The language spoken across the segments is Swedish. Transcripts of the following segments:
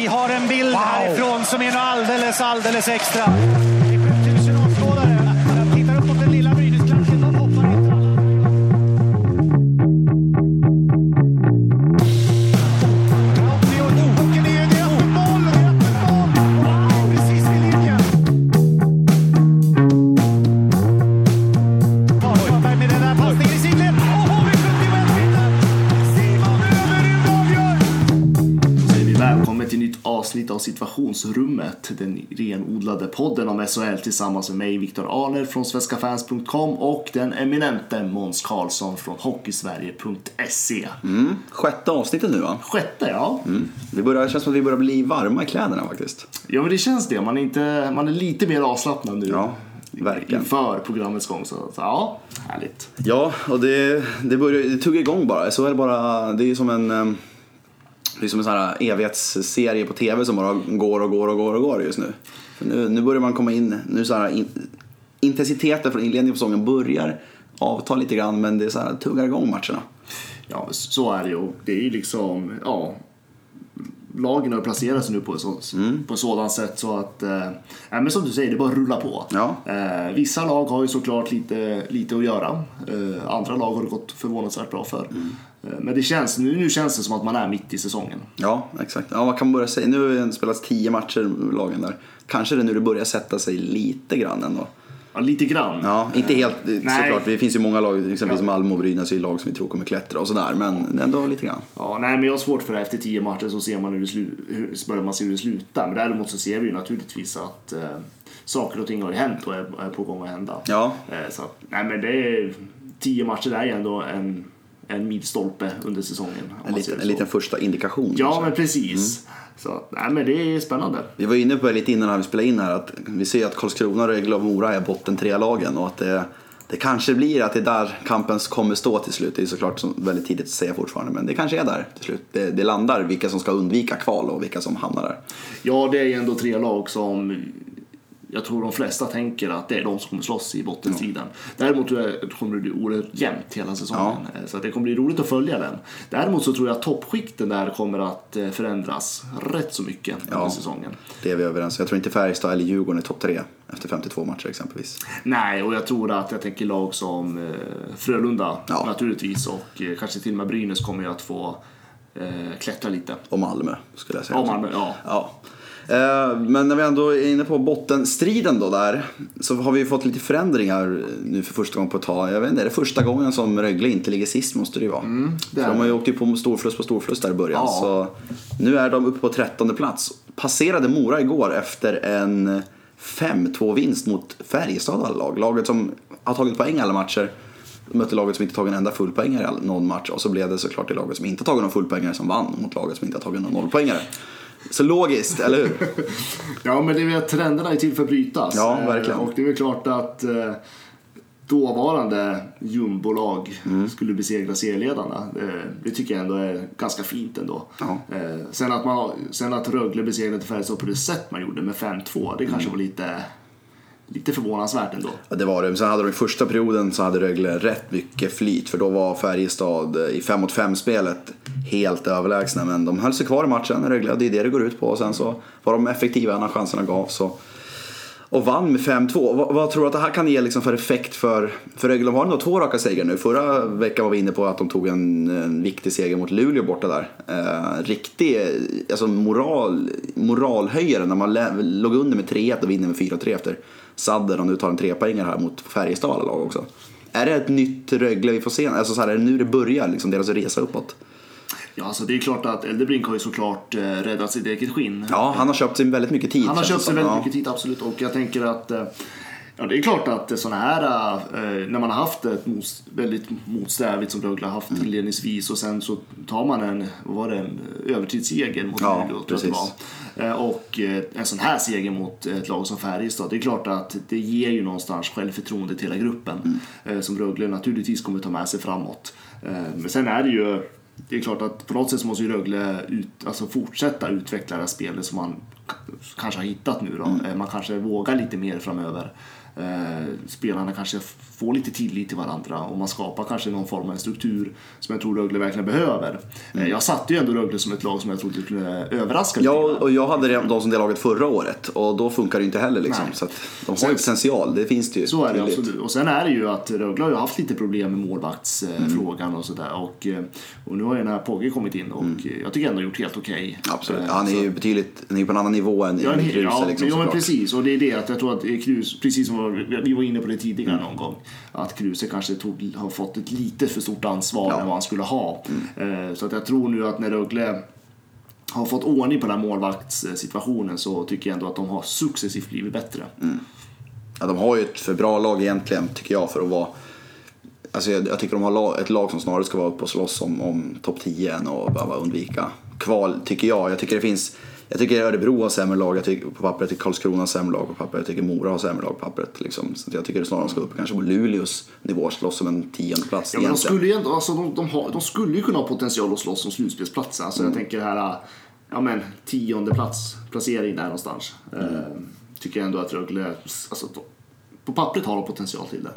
Vi har en bild wow. härifrån som är alldeles, alldeles extra. Situationsrummet, den renodlade podden om SHL tillsammans med mig, Viktor Arner från svenskafans.com och den eminente Måns Karlsson från Hockeysverige.se. Mm, sjätte avsnittet nu va? Sjätte, ja. Mm. Det, börjar, det känns som att vi börjar bli varma i kläderna faktiskt. Ja, men det känns det. Man är, inte, man är lite mer avslappnad nu. Ja. Verkligen. Inför programmets gång. Så, så ja, härligt. Ja, och det, det, börjar, det tuggar igång bara. Så är det bara, det är som en det är som en sån här evighetsserie på tv som bara går och går och går och går just nu. nu, nu börjar man komma in, nu så här, in, intensiteten från inledningen på säsongen börjar avta lite grann men det är så här, tuggar igång matcherna. Ja, så är det ju. Det är ju liksom, ja, lagen har placerat sig nu på, så, mm. på sådant sätt så att, eh, men som du säger, det bara rullar på. Ja. Eh, vissa lag har ju såklart lite, lite att göra. Eh, andra lag har det gått förvånansvärt bra för. Mm. Eh, men det känns, nu, nu känns det som att man är mitt i säsongen. Ja, exakt. Ja, vad kan man börja säga? Nu har det spelats tio matcher lagen där. Kanske det nu det börjar sätta sig lite grann ändå. Ja, lite grann. Ja, inte helt Nej. såklart. Det finns ju många lag, exempelvis ja. Malmö och Brynäs är lag som vi tror kommer klättra och sådär. Men ändå lite grann. Ja, nej, men jag har svårt för det. Efter tio matcher så ser man hur det, slu hur, börjar man se hur det slutar. Men däremot så ser vi ju naturligtvis att eh, saker och ting har hänt och är, är på gång att hända. Ja. Eh, så att, nej men det är, tio matcher är ju ändå en en milstolpe under säsongen. En, liten, en liten första indikation. Ja, kanske. men precis. Mm. Så, nej, men det är spännande. Vi var inne på det lite innan vi spelade in här att vi ser att Karlskrona, Rögle och Mora är botten tre lagen och att det, det kanske blir att det är där kampen kommer stå till slut. Det är såklart väldigt tidigt att säga fortfarande men det kanske är där till slut. Det, det landar vilka som ska undvika kval och vilka som hamnar där. Ja, det är ju ändå tre lag som jag tror de flesta tänker att det är de som kommer slåss i bottenstriden. Ja. Däremot kommer det bli oerhört jämnt hela säsongen. Ja. Så det kommer bli roligt att följa den. Däremot så tror jag att toppskikten där kommer att eh, förändras rätt så mycket ja. under säsongen. Det är vi överens Jag tror inte Färjestad eller Djurgården är topp tre efter 52 matcher exempelvis. Nej, och jag tror att jag tänker lag som eh, Frölunda ja. naturligtvis och eh, kanske till och med Brynäs kommer ju att få klättra lite. Och Malmö skulle jag säga. Och Malmö, ja. ja. Eh, men när vi ändå är inne på bottenstriden då där så har vi fått lite förändringar nu för första gången på ett tag. Jag vet inte, är det första gången som Rögle inte ligger sist måste det ju vara. Mm, det de har ju åkt ju på storförlust på storförlust där i början. Ja. Så nu är de uppe på trettonde plats. Passerade Mora igår efter en 5-2 vinst mot Färjestad alla lag. Laget som har tagit poäng alla matcher mötte laget som inte tagit en enda fullpoängare i någon match och så blev det såklart det laget som inte tagit någon fullpoängare som vann mot laget som inte har tagit någon nollpoängare. Så logiskt, eller hur? ja, men det är väl trenderna är till för att brytas. Ja, verkligen. Eh, och det är väl klart att eh, dåvarande jumbolag mm. skulle besegra serieledarna. Det tycker jag ändå är ganska fint ändå. Ja. Sen, att man, sen att Rögle besegrade Färjestad på det sätt man gjorde med 5-2, det kanske mm. var lite lite förvånansvärt ändå. Ja, det var det. Sen hade de i första perioden så hade Rögle rätt mycket flyt för då var Färjestad eh, i 5 mot 5 spelet helt överlägsna. Men de höll sig kvar i matchen, Rögle, det är det det går ut på. Och sen så var de effektiva när chanserna gavs. Och vann med 5-2. Vad, vad, tror du att det här kan ge liksom för effekt för, för Rögle? De har ändå två raka segrar nu. Förra veckan var vi inne på att de tog en, en viktig seger mot Luleå borta där. Eh, riktig alltså moral, moralhöjare när man låg under med 3-1 och vinner med 4-3 efter Sadder och nu tar en trepoängare här mot Färjestad lag också. Är det ett nytt Rögle vi får se? Alltså så här, är det nu det börjar, liksom, deras resa uppåt? Ja, alltså det är klart att Eldebrink har ju såklart eh, räddat sitt eget skinn. Ja, han har köpt sig väldigt mycket tid. Han har köpt sig väldigt ja. mycket tid, absolut. Och jag tänker att eh, Ja, det är klart att sådana här, eh, när man har haft ett mot, väldigt motsträvigt som Rögle har haft mm. inledningsvis och sen så tar man en, vad var det, en övertidsseger mot ja, Luleå, var. Eh, och eh, en sån här seger mot ett lag som Färjestad, det är klart att det ger ju någonstans självförtroende till hela gruppen mm. som Rögle naturligtvis kommer ta med sig framåt. Men sen är det ju det är klart att på något sätt så måste ju Rögle ut, alltså fortsätta utveckla det här spelet som man kanske har hittat nu då. Mm. Man kanske vågar lite mer framöver. Eh, spelarna kanske får lite tillit till varandra och man skapar kanske någon form av en struktur som jag tror Rögle verkligen behöver. Eh, jag satte ju ändå Rögle som ett lag som jag trodde skulle överraska Ja, och jag hade dem som det laget förra året och då funkar det inte heller liksom. Nej. Så att de har Sen- ju potential, det finns det ju. Så är det absolut. Och sen är det ju att Rögle har ju haft lite problem med målvaktsfrågan Mm. och sådär. Och, eh, och nu har ju den här Pogge kommit in och eh, jag tycker ändå gjort helt okej. Mm. Absolut, Eh, han är ju betydligt, han är på en annan nivå än Ja, Kruse ja, liksom ja men precis. Och det är det att jag tror att Kruse, precis som var- vi var inne på det tidigare någon gång, att Kruse kanske tog, har fått ett lite för stort ansvar Ja. än vad han skulle ha. Eh, Så att jag tror nu att när Rögle har fått ordning på den här målvaktssituationen så tycker jag ändå att de har successivt blivit bättre. Ja, de har ju ett för bra lag egentligen, tycker jag, för att vara... Alltså jag, jag tycker de har ett lag som snarare ska vara uppe och slåss om, om topp 10 än att behöva undvika kval, tycker jag. Jag tycker det finns... Jag tycker Örebro har sämre lag jag tycker, på pappret, jag tycker Karlskrona har sämre lag på pappret, jag tycker Mora har sämre lag på pappret. Liksom. Så jag tycker det snarare ska upp kanske på Luleås nivå, slåss om en tionde plats Ja, men de skulle ju ändå, alltså, de, de, har, de skulle ju kunna ha potential att slåss om slutspelsplatser. Alltså, Mm. Jag tänker här, ja men tionde plats, placering där någonstans. Mm. Eh, tycker jag ändå att Rögle, alltså, de, på pappret har de potential till det.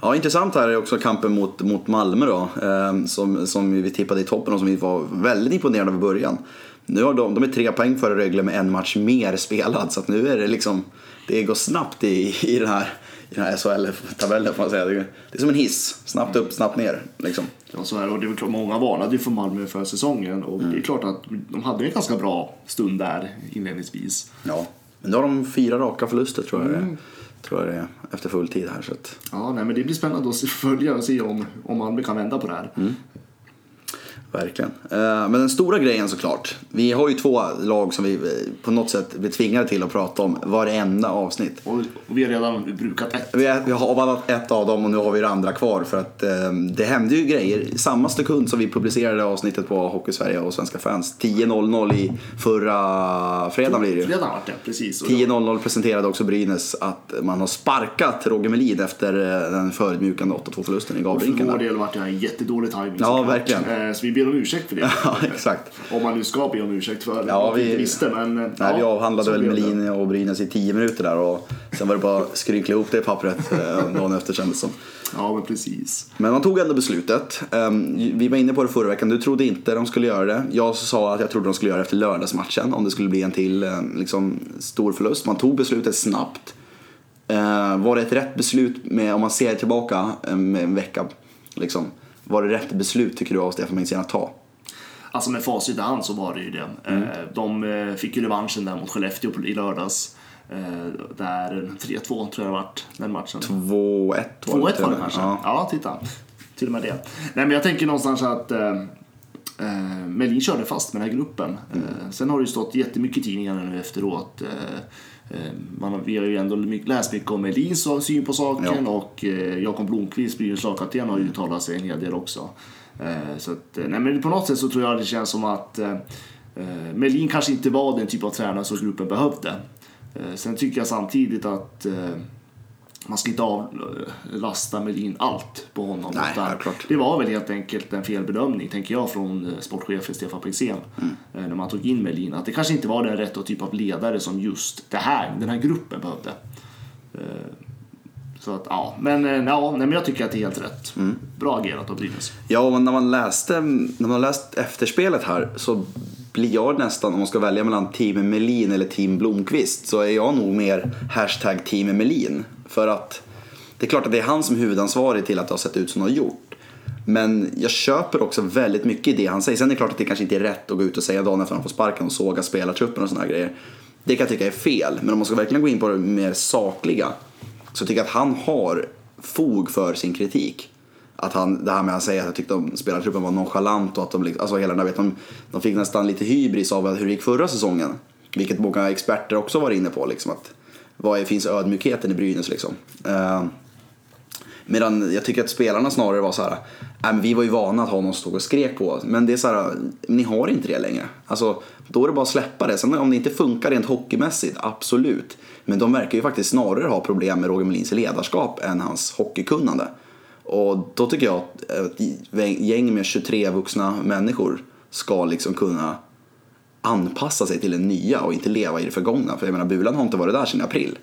Ja, intressant här är också kampen mot, mot Malmö då, eh, som, som vi tippade i toppen och som vi var väldigt imponerade av i början. Nu har de, de är tre poäng före Rögle med en match mer spelad, så att nu är det liksom, det går snabbt i, i den här, i den här SHL-tabellen får man säga. Det är, det är som en hiss, snabbt upp, snabbt ner. Liksom. Ja, så är det. Och det är klart, många varnade ju för Malmö för säsongen och Mm. det är klart att de hade en ganska bra stund där inledningsvis. Ja. Men nu har de fyra raka förluster tror jag, det, tror jag det är, efter full tid här. Så att, Ja, nej, men det blir spännande att följa och se om, om Malmö kan vända på det här. Mm. Verkligen. Eh, Men den stora grejen såklart. Vi har ju två lag som vi på något sätt blir tvingade till att prata om varenda avsnitt. Och, vi har redan brukat ett. Vi har, avhandlat ett av dem och nu har vi det andra kvar för att eh, det hände ju grejer samma sekund som vi publicerade avsnittet på Hockey Sverige och Svenska fans. 10.00 i förra fredagen blir det ju. Redan varit det, precis. Och då- 10.00 presenterade också Brynäs att man har sparkat Roger Melin efter eh, den förödmjukande 8-2 förlusten i Och för Gavrinken. vår del vart det en jättedålig timing Ja, verkligen. Eh, Så vi ber om ursäkt för det. Ja, exakt. Om man nu ska be om ursäkt för Ja, något vi vi- visste. Men, eh, Nej, vi ja, avhandlade så väl det. Melin och Brynäs i 10 minuter där och sen var det bara att skrynkla ihop det i pappret eh, dagen efter kändes det som. Ja, men precis. Men man tog ändå beslutet. Ehm, Vi var inne på det förra veckan, du trodde inte de skulle göra det. Jag sa att jag trodde de skulle göra det efter lördagsmatchen om det skulle bli en till eh, liksom, stor förlust. Man tog beslutet snabbt. Eh, Var det ett rätt beslut med, om man ser tillbaka eh, med en vecka, liksom, var det rätt beslut tycker du av Stefan Bengtzén att ta? Alltså med facit i hand så var det ju det. Mm. Eh, De eh, fick ju revanschen där mot Skellefteå i lördags. Eh, Där 3-2 tror jag det vart den matchen. 2-1 var 2-1 var det kanske? Ja. Ja. titta. Till och med det. Nej, men jag tänker någonstans att eh, Melin körde fast med den här gruppen. Eh, sen har det ju stått jättemycket i tidningarna nu efteråt. Eh, man, har- vi har ju ändå läst mycket om Melins syn på saken och eh, Jakob Blomqvist, Brynäs lagkapten, har uttalat sig en hel del också. Eh, så att, eh, nej, men på något sätt så tror jag det känns som att eh, eh, Melin kanske inte var den typ av tränare som gruppen behövde. Eh, sen tycker jag samtidigt att eh, man ska inte avlasta Melin allt på honom. Nej, det var väl helt enkelt en felbedömning, tänker jag, från eh, sportchefen Stefan Bengtzén. Mm. eh, När man tog in Melin. Att det kanske inte var den rätta typ av ledare som just det här, den här gruppen behövde. Eh, Så att, ja. Men, eh, ja, nej, men jag tycker att det är helt rätt. Mm. Bra agerat av Brynäs. Ja, men när man läste, när man läst efterspelet här så blir jag nästan, om man ska välja mellan team Melin eller team Blomqvist, så är jag nog mer hashtag team Melin. För att det är klart att det är han som är huvudansvarig till att det har sett ut som det har gjort. Men jag köper också väldigt mycket i det han säger. Sen är det klart att det kanske inte är rätt att gå ut och säga dagen efter han får sparken och såga spelartruppen och sådana grejer. Det kan jag tycka är fel. Men om man ska verkligen gå in på det mer sakliga så tycker jag att han har fog för sin kritik. Att han, det här med att säga att jag tyckte att spelartruppen var nonchalant och att de, liksom, alltså hela den där, vet, de, de fick nästan lite hybris av hur det gick förra säsongen. Vilket många experter också var inne på. Liksom, att, vad är, finns ödmjukheten i Brynäs liksom? Eh, Medan jag tycker att spelarna snarare var så här, äh, men vi var ju vana att ha någon som stod och skrek på oss. Men det är så här, ni har inte det längre. Alltså, då är det bara att släppa det. Sen om det inte funkar rent hockeymässigt, absolut. Men de verkar ju faktiskt snarare ha problem med Roger Melins ledarskap än hans hockeykunnande. Och då tycker jag att ett gäng med 23 vuxna människor ska liksom kunna anpassa sig till det nya och inte leva i det förgångna. För jag menar, Bulan har inte varit där sedan april.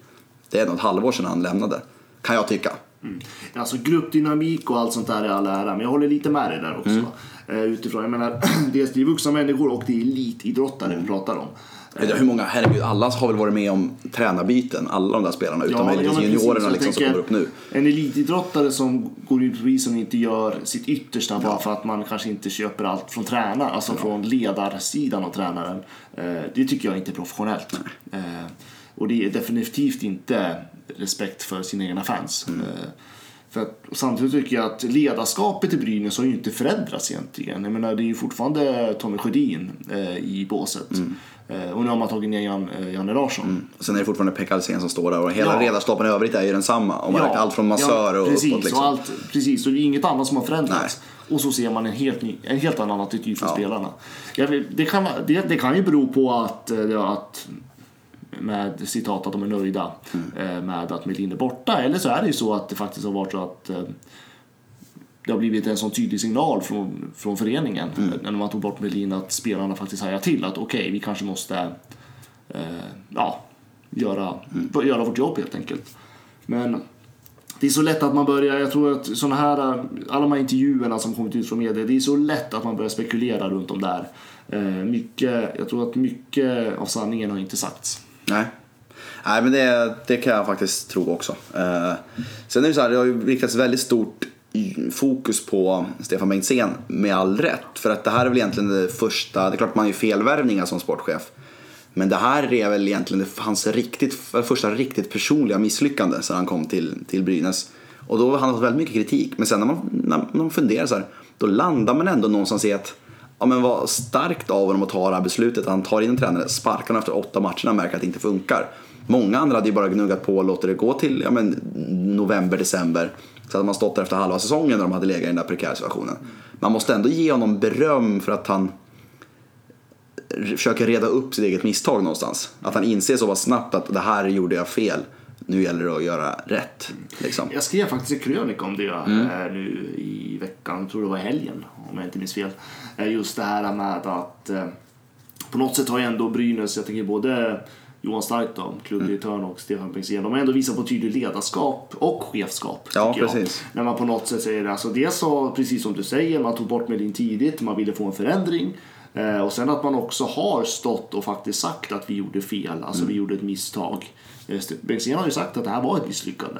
Det är nog ett halvår sedan han lämnade. Kan jag tycka. Mm. Alltså gruppdynamik och allt sånt där är all ära, men jag håller lite med dig där också. Mm. Eh, utifrån, jag menar, dels det är vuxna människor och det är elitidrottare vi pratar om. Hur många, herregud, alla har väl varit med om tränarbyten, alla de där spelarna, utom möjligtvis men juniorerna liksom, som kommer upp nu. En elitidrottare som går ut på isen och inte gör sitt yttersta bara för att man kanske inte köper allt från tränaren, alltså från ledarsidan av tränaren. Eh, det tycker jag inte är professionellt. Eh, och det är definitivt inte respekt för sina egna fans. Mm. Eh, för att, samtidigt tycker jag att ledarskapet i Brynäs har ju inte förändrats egentligen. Jag menar, det är ju fortfarande Tommy Sjödin eh, i båset. Mm. Eh, och nu har man tagit ner Jan, eh, Janne Larsson. Och sen är det fortfarande Pekka Alsén som står där och hela Ja. ledarstaben i övrigt är ju densamma. Om man räknar allt från massör och precis, uppåt. Liksom. Och allt, precis, och det är inget annat som har förändrats. Och så ser man en helt, ny, en helt annan attityd från Ja. spelarna. Vet, det, kan, det, det kan ju bero på att, eh, ja, att med citat att de är nöjda Mm. med att Melin är borta. Eller så är det ju så att det faktiskt har varit så att det har blivit en sån tydlig signal från, från föreningen Mm. eh, när man tog bort Melin att spelarna faktiskt hajar till att okej, vi kanske måste eh, ja, göra, Mm. göra vårt jobb helt enkelt. Men det är så lätt att man börjar, jag tror att såna här, alla de här intervjuerna som kommit ut från media, det är så lätt att man börjar spekulera runt om där. Eh, mycket, jag tror att mycket av sanningen har inte sagts. Nej. Nej, men det, det kan jag faktiskt tro också. Eh, sen är det så här, det har ju riktats väldigt stort fokus på Stefan Bengtzén med all rätt. För att det här är väl egentligen det första, det är klart att man är felvärvningar som sportchef. Men det här är väl egentligen det- hans riktigt, första riktigt personliga misslyckande sedan han kom till, till Brynäs. Och då har han fått väldigt mycket kritik. Men sen när man, när, när man funderar så här, då landar man ändå någonstans i att ja, men vad starkt av honom att ta det här beslutet. Han tar in en tränare, sparkar honom efter åtta matcher och märker att det inte funkar. Många andra hade ju bara gnuggat på och låter det gå till ja, men, november, december. Så hade man stått där efter halva säsongen när de hade legat i den där prekära situationen. Man måste ändå ge honom beröm för att han försöker reda upp sitt eget misstag någonstans. Att han inser så pass snabbt att det här gjorde jag fel. Nu gäller det att göra rätt. Liksom. Jag skrev faktiskt en krönika om det Mm. eh, nu i veckan, jag tror det var helgen om jag inte minns fel. Eh, Just det här med att eh, på något sätt har ju ändå Brynäs, jag tänker både Johan Stark då, klubbdirektören och Stefan Bengtzén, de har ändå visat på tydligt ledarskap och chefskap. Ja, tycker jag. precis. När man på något sätt säger det. Alltså dels så, precis som du säger, man tog bort Melin tidigt, man ville få en förändring. Eh, och sen att man också har stått och faktiskt sagt att vi gjorde fel, alltså Mm. vi gjorde ett misstag. Eh, Bengtzén har ju sagt att det här var ett misslyckande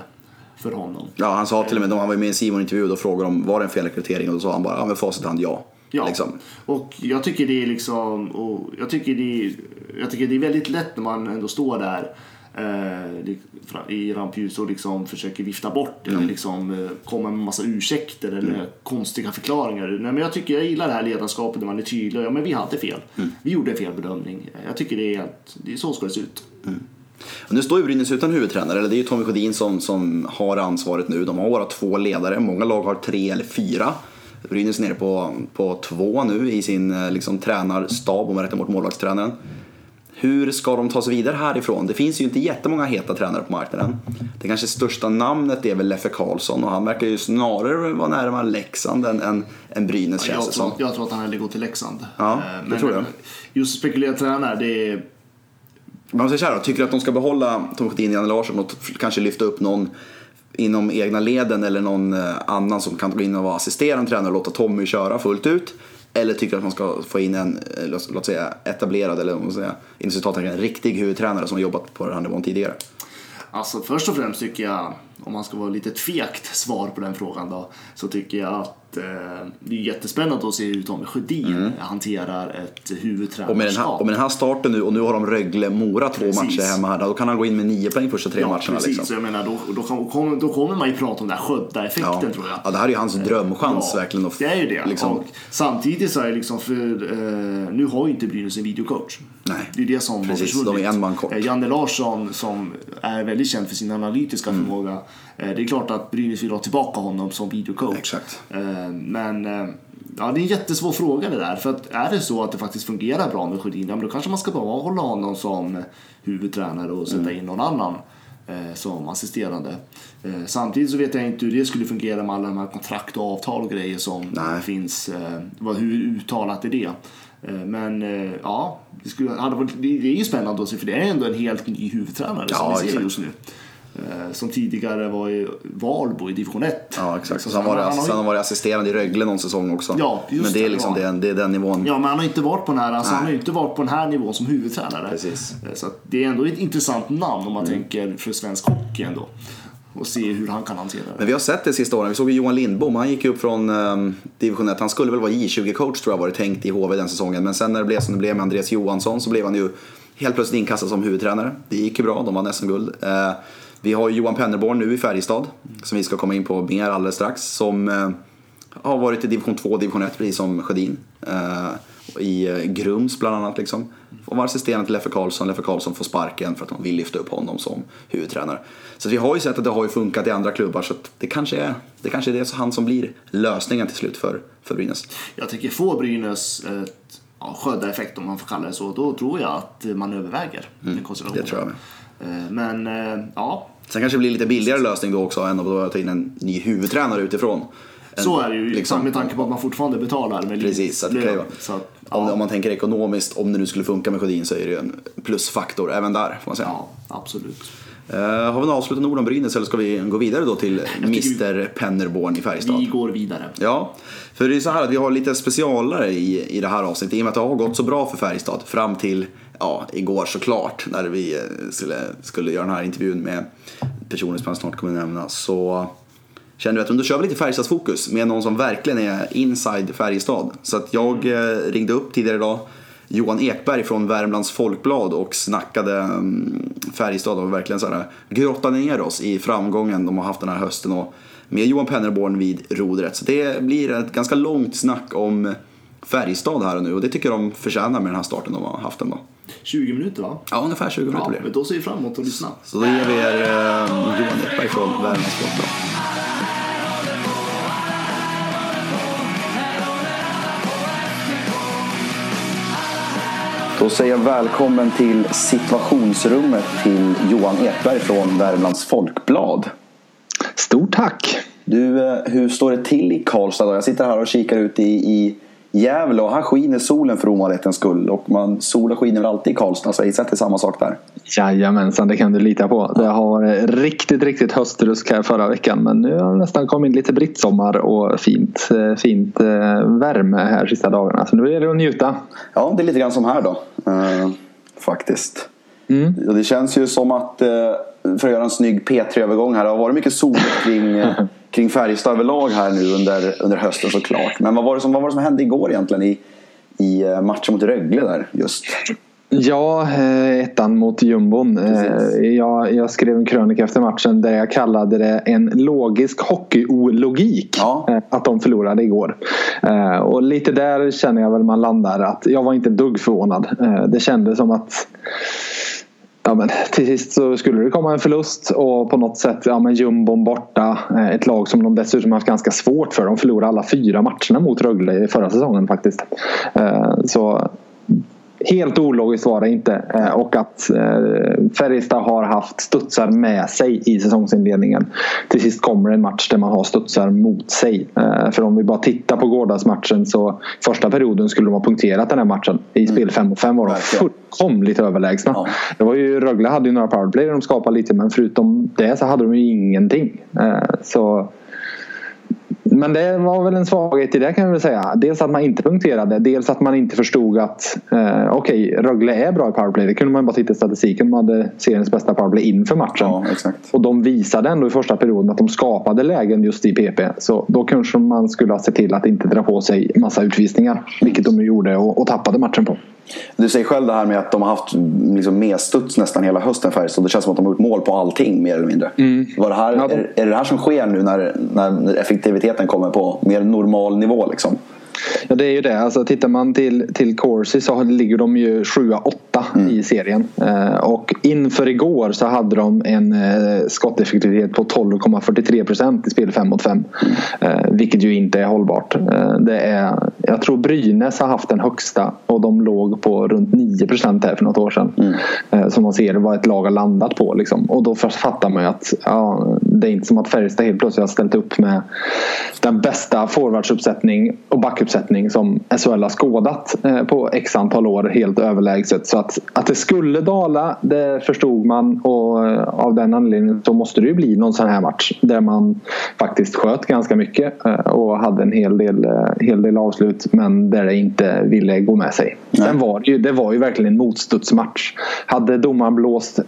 för honom. Ja, han sa till och med, då han var med i en Simon-intervju, då frågade de var det en felrekrytering och då sa han bara, ja med facit hand ja. Ja, Liksom. och jag tycker det är liksom, och jag tycker det är, jag tycker det är väldigt lätt när man ändå står där eh, i rampljus och liksom försöker vifta bort Mm. eller liksom eh, komma med massa ursäkter eller konstiga förklaringar. Nej, men jag tycker jag gillar det här ledarskapet där man är tydlig. Ja, men vi hade fel. Mm. Vi gjorde en fel bedömning. Jag tycker det är, helt, det är så ska det se ut. Och nu står ju Brynäs utan huvudtränare, eller det är ju Tommy Sjödin som, som har ansvaret nu. De har bara två ledare, många lag har tre eller fyra. Brynäs är nere på, på två nu i sin eh, liksom, tränarstab om man räknar bort målvaktstränaren. Hur ska de ta sig vidare härifrån? Det finns ju inte jättemånga heta tränare på marknaden. Det kanske största namnet är väl Leffe Karlsson och han verkar ju snarare vara närmare Leksand än, än, än Brynäs känns Jag det tror, som. jag tror att han hellre går till Leksand. Ja, Eh, det tror jag. Just spekulera tränare, det är Man säger så här då, tycker du att de ska behålla Tom Sjödin och Janne Larsson och kanske lyfta upp någon inom egna leden eller någon eh, annan som kan gå in och vara assisterande tränare och låta Tommy köra fullt ut? Eller tycker du att man ska få in en, eh, låt, säga etablerad eller vad säga, inom en riktig huvudtränare som har jobbat på den här nivån tidigare? Alltså först och främst tycker jag, om man ska vara lite tvekt svar på den frågan då, så tycker jag att eh, det är jättespännande att se hur Tommy Sjödin hanterar ett Och med, den här, huvudtränarskap. och med den här starten nu och nu har de Rögle-Mora två Precis. matcher hemma här. Då kan han gå in med nio poäng första tre ja, matcherna. precis. Liksom. Så jag menar, då, då, kan, kommer, då kommer man ju prata om den här Skövda-effekten Ja. tror jag. ja, det här är ju hans drömchans Ja, verkligen. Att, det är ju det. Liksom, Och samtidigt så är det liksom för, eh, nu har ju inte Brynäs en videocoach. Nej. Det är det som har Precis, försvunnit. de är en man kort. Eh, Janne Larsson som är väldigt känd för sin analytiska Mm. förmåga. Eh, det är klart att Brynäs vill ha tillbaka honom som videocoach. Exakt. Eh, men eh, ja, det är en jättesvår fråga det där. För att är det så att det faktiskt fungerar bra med Sjödin, då kanske man ska bara hålla honom som huvudtränare och sätta Mm. in någon annan som assisterande. Samtidigt så vet jag inte hur det skulle fungera med alla de här kontrakt och avtal och grejer som Nej. finns. Hur uttalat är det? Men ja, det, skulle, det är ju spännande att se för det är ändå en helt ny huvudtränare Ja, som vi ser exakt. just nu. Eh, som tidigare var i Valbo i division 1. Ja, exakt. Sen var det, har sen ju- har varit assisterande i Rögle någon säsong också. Ja, just Men det är, det, liksom den, det är den nivån. Ja, men han har inte varit på den här, alltså, Nej. han har inte varit på den här nivån som huvudtränare. Precis. Eh, Så det är ändå ett intressant namn om man Mm. tänker för svensk hockey ändå. Och se hur han kan hantera det. Men vi har sett det sista åren. Vi såg ju Johan Lindbom, han gick upp från um, division 1. Han skulle väl vara J20-coach tror jag var det tänkt i HV den säsongen. Men sen när det blev som det blev med Andreas Johansson så blev han ju helt plötsligt inkastad som huvudtränare. Det gick ju bra, de vann SM-guld. Eh, vi har Johan Pennerborn nu i Färjestad, som vi ska komma in på mer alldeles strax. Som eh, har varit i division 2 och division 1, precis som Sjödin. Eh, I eh, Grums bland annat liksom. Och var assisterande till Leffe Karlsson. Leffe Karlsson får sparken för att de vill lyfta upp honom som huvudtränare. Så vi har ju sett att det har ju funkat i andra klubbar så att det kanske är det kanske är det han som blir lösningen till slut för, för Brynäs. Jag tycker får Brynäs ett ja, Skövde-effekt om man får kalla det så, då tror jag att man överväger. Mm, det tror jag Eh, Men ja, Sen kanske det blir lite billigare lösning då också än att ta in en ny huvudtränare utifrån. Så är det ju liksom, med tanke på att man fortfarande betalar med Precis, så att vara- Så att, om, ja, om man tänker ekonomiskt, om det nu skulle funka med Sjödin så är det ju en plusfaktor även där får man säga. ja, absolut. Eh, har vi några avslutande ord om Brynäs eller ska vi gå vidare då till Mr Pennerborn i Färjestad? Vi går vidare. Ja, för det är så här att vi har lite specialare i, i det här avsnittet. I och med att det har gått så bra för Färjestad fram till ja, igår såklart när vi eh, skulle, skulle göra den här intervjun med personer som jag snart kommer nämna. Så kände vi att då kör vi lite Färjestadsfokus med någon som verkligen är inside Färjestad. Så att jag eh, ringde upp tidigare idag Johan Ekberg från Värmlands Folkblad och snackade mm, Färjestad och verkligen så här grottade ner oss i framgången de har haft den här hösten och med Johan Pennerborn vid rodret. Så det blir ett ganska långt snack om Färjestad här och nu och det tycker de förtjänar med den här starten de har haft ändå. 20 minuter va? Ja, ungefär 20 minuter Ja, blir det. men då ser vi fram emot att lyssna. Så då ger vi er eh, Johan Ekberg från Värmlands Folkblad. Då säger jag välkommen till situationsrummet till Johan Ekberg från Värmlands Folkblad. Stort tack! Du, eh, hur står det till i Karlstad då? Jag sitter här och kikar ut i, i Gävle och här skiner solen för ovanlighetens skull. Och man, solen skiner väl alltid i Karlstad så jag gissar att det är samma sak där. Jajamensan, det kan du lita på. Det har varit riktigt, riktigt höstrusk här förra veckan. Men nu har det nästan kommit lite brittsommar och fint, eh, fint eh, värme här sista dagarna. Så nu är det att njuta. Ja, det är lite grann som här då. Eh, faktiskt. Mm. Och det känns ju som att, eh, för att göra en snygg P3-övergång här, det har varit mycket sol kring, kring Färjestad överlag här nu under, under hösten såklart. Men vad var, det som, vad var det som hände igår egentligen i, i eh, matchen mot Rögle där just? Ja, eh, ettan mot jumbon. Eh. Jag, jag skrev en krönika efter matchen där jag kallade det en logisk hockeyologik. Ja. Att de förlorade igår. Och lite där känner jag väl man landar att jag var inte dugg förvånad. Det kändes som att Ja, men till sist så skulle det komma en förlust och på något sätt, ja men jumbon borta. Eh, ett lag som de dessutom haft ganska svårt för. De förlorade alla fyra matcherna mot Rögle i förra säsongen faktiskt. Eh, så Helt ologiskt var det inte. Eh, Och att eh, Färjestad har haft studsar med sig i säsongsinledningen. Till sist kommer en match där man har studsar mot sig. Eh, För om vi bara tittar på gårdagsmatchen så första perioden skulle de ha punkterat den här matchen. I spel 5 mot 5 var de fullkomligt överlägsna. Ja. Det var ju, Rögle hade ju några powerplay där de skapade lite men förutom det så hade de ju ingenting. Så men det var väl en svaghet i det kan jag väl säga. Dels att man inte punkterade. Dels att man inte förstod att eh, okej, Rögle är bra i powerplay. Det kunde man bara titta i statistiken. De hade seriens bästa powerplay inför matchen. Ja. Och de visade ändå i första perioden att de skapade lägen just i PP. Så då kanske man skulle ha sett till att inte dra på sig massa utvisningar. Vilket de gjorde och, och tappade matchen på. Du säger själv det här med att de har haft liksom medstuds nästan hela hösten Färjestad. Det känns som att de har gjort mål på allting mer eller mindre. Var det här, är, är det det här som sker nu när, när effektiviteten kommer på mer normal nivå? Liksom? Ja det är ju det. Alltså, tittar man till, till Corsi så ligger de ju 7-8 i serien. Eh, och inför igår så hade de en eh, skotteffektivitet på 12,43 procent i spel 5 mot 5. Eh, vilket ju inte är hållbart. Eh, det är, jag tror Brynäs har haft den högsta och de låg på runt 9 procent här för något år sedan. Eh, som man ser vad ett lag har landat på. Liksom. Och då fattar man ju att ja, det är inte som att Färjestad helt plötsligt har ställt upp med den bästa forwardsuppsättning och backuppsättning som SHL har skådat eh, på x antal år helt överlägset. Så att, att det skulle dala, det förstod man och eh, av den anledningen så måste det ju bli någon sån här match där man faktiskt sköt ganska mycket eh, och hade en hel del, hel del avslut men där det inte ville gå med sig. Sen var det ju, det var ju verkligen en motstudsmatch. Hade domaren blåst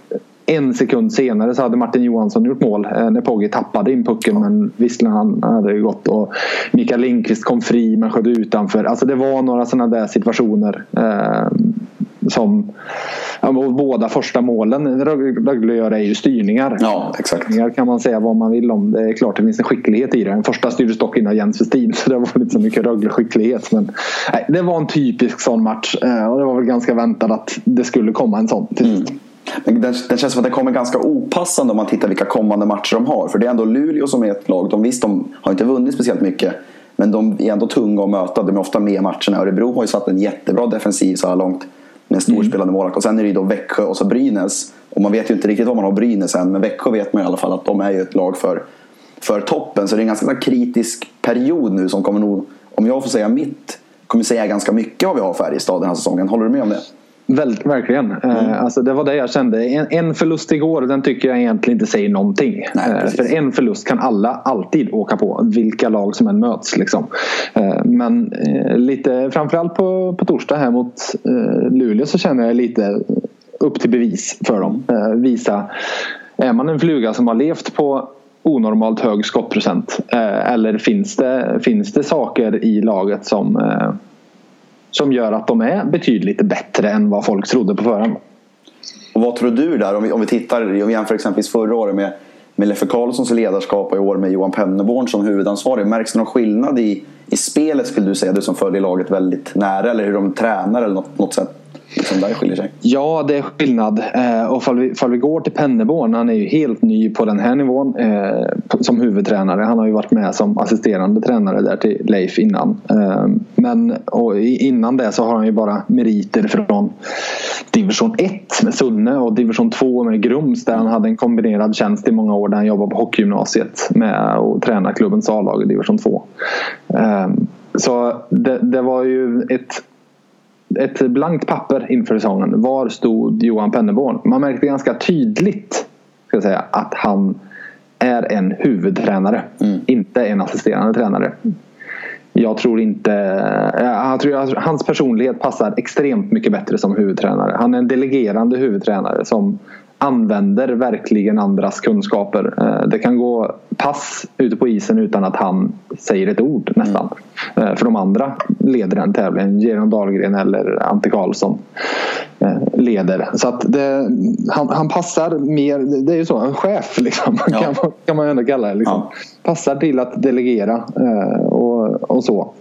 en sekund senare så hade Martin Johansson gjort mål eh, när Pogge tappade in pucken men visserligen han hade gått och Mikael Lindqvist kom fri men sköt utanför. Alltså det var några sådana där situationer eh, som båda första målen Rögle gör är ju styrningar. Ja, exakt. Styrningar kan man säga vad man vill om. Det är klart det finns en skicklighet i det. Den första styrdes dock innan Jens Westin så det var inte så mycket Rögle-skicklighet. Men nej, det var en typisk sån match eh, och det var väl ganska väntat att det skulle komma en sån till mm. Men den, den känns som att den kommer ganska opassande om man tittar vilka kommande matcher de har. För det är ändå Luleå som är ett lag. De visst, de har inte vunnit speciellt mycket. Men de är ändå tunga att möta. De är ofta med i matcherna. Örebro har ju satt en jättebra defensiv så här långt. Med storspelande mm. målvakt. Och sen är det ju då Växjö och så Brynäs. Och man vet ju inte riktigt vad man har Brynäs än. Men Växjö vet man i alla fall att de är ju ett lag för, för toppen. Så det är en ganska kritisk period nu som kommer nog, om jag får säga mitt, kommer säga ganska mycket vad vi har Färjestad den här säsongen. Håller du med om det? Väl, verkligen. Eh, mm. alltså, det var det jag kände. En, en, förlust igår den tycker jag egentligen inte säger någonting. Nej, eh, för en förlust kan alla alltid åka på. Vilka lag som än möts. Liksom. Eh, men lite framförallt på, på torsdag här mot Luleå så känner jag lite upp till bevis för dem. Visa. Är man en fluga som har levt på onormalt hög skottprocent? Eller finns det, finns det saker i laget som som gör att de är betydligt bättre än vad folk trodde på förhand. Och vad tror du där om vi, om vi tittar om vi jämför exempelvis förra året med, med Leffe Karlssons ledarskap och i år med Johan Penneborn som huvudansvarig. Märks det någon skillnad i, i spelet skulle du säga? Du som följer laget väldigt nära eller hur de tränar eller något, något sätt? Som där skiljer sig? Ja, det är skillnad. Eh, och fall vi, fall vi går till Penneborn, han är ju helt ny på den här nivån eh, som huvudtränare. Han har ju varit med som assisterande tränare där till Leif innan. Eh, men och innan det så har han ju bara meriter från division 1 med Sunne och division 2 med Grums där han hade en kombinerad tjänst i många år där han jobbade på hockeygymnasiet med att träna klubbens A-lag i division 2. Eh, så det, det var ju ett ett blankt papper inför säsongen. Var stod Johan Penneborn? Man märkte ganska tydligt ska jag säga, att han är en huvudtränare. Mm. Inte en assisterande tränare. Jag tror inte... Jag tror att hans personlighet passar extremt mycket bättre som huvudtränare. Han är en delegerande huvudtränare som använder verkligen andras kunskaper. Eh, det kan gå pass ute på isen utan att han säger ett ord nästan. Mm. För de andra leder den tävlingen. Geron Dahlgren eller Ante Karlsson eh, leder. Så att det, han, han, passar mer, det är ju så, en chef liksom, ja. kan, kan man ändå kalla det. Liksom. Ja. Passar till att delegera och, och så.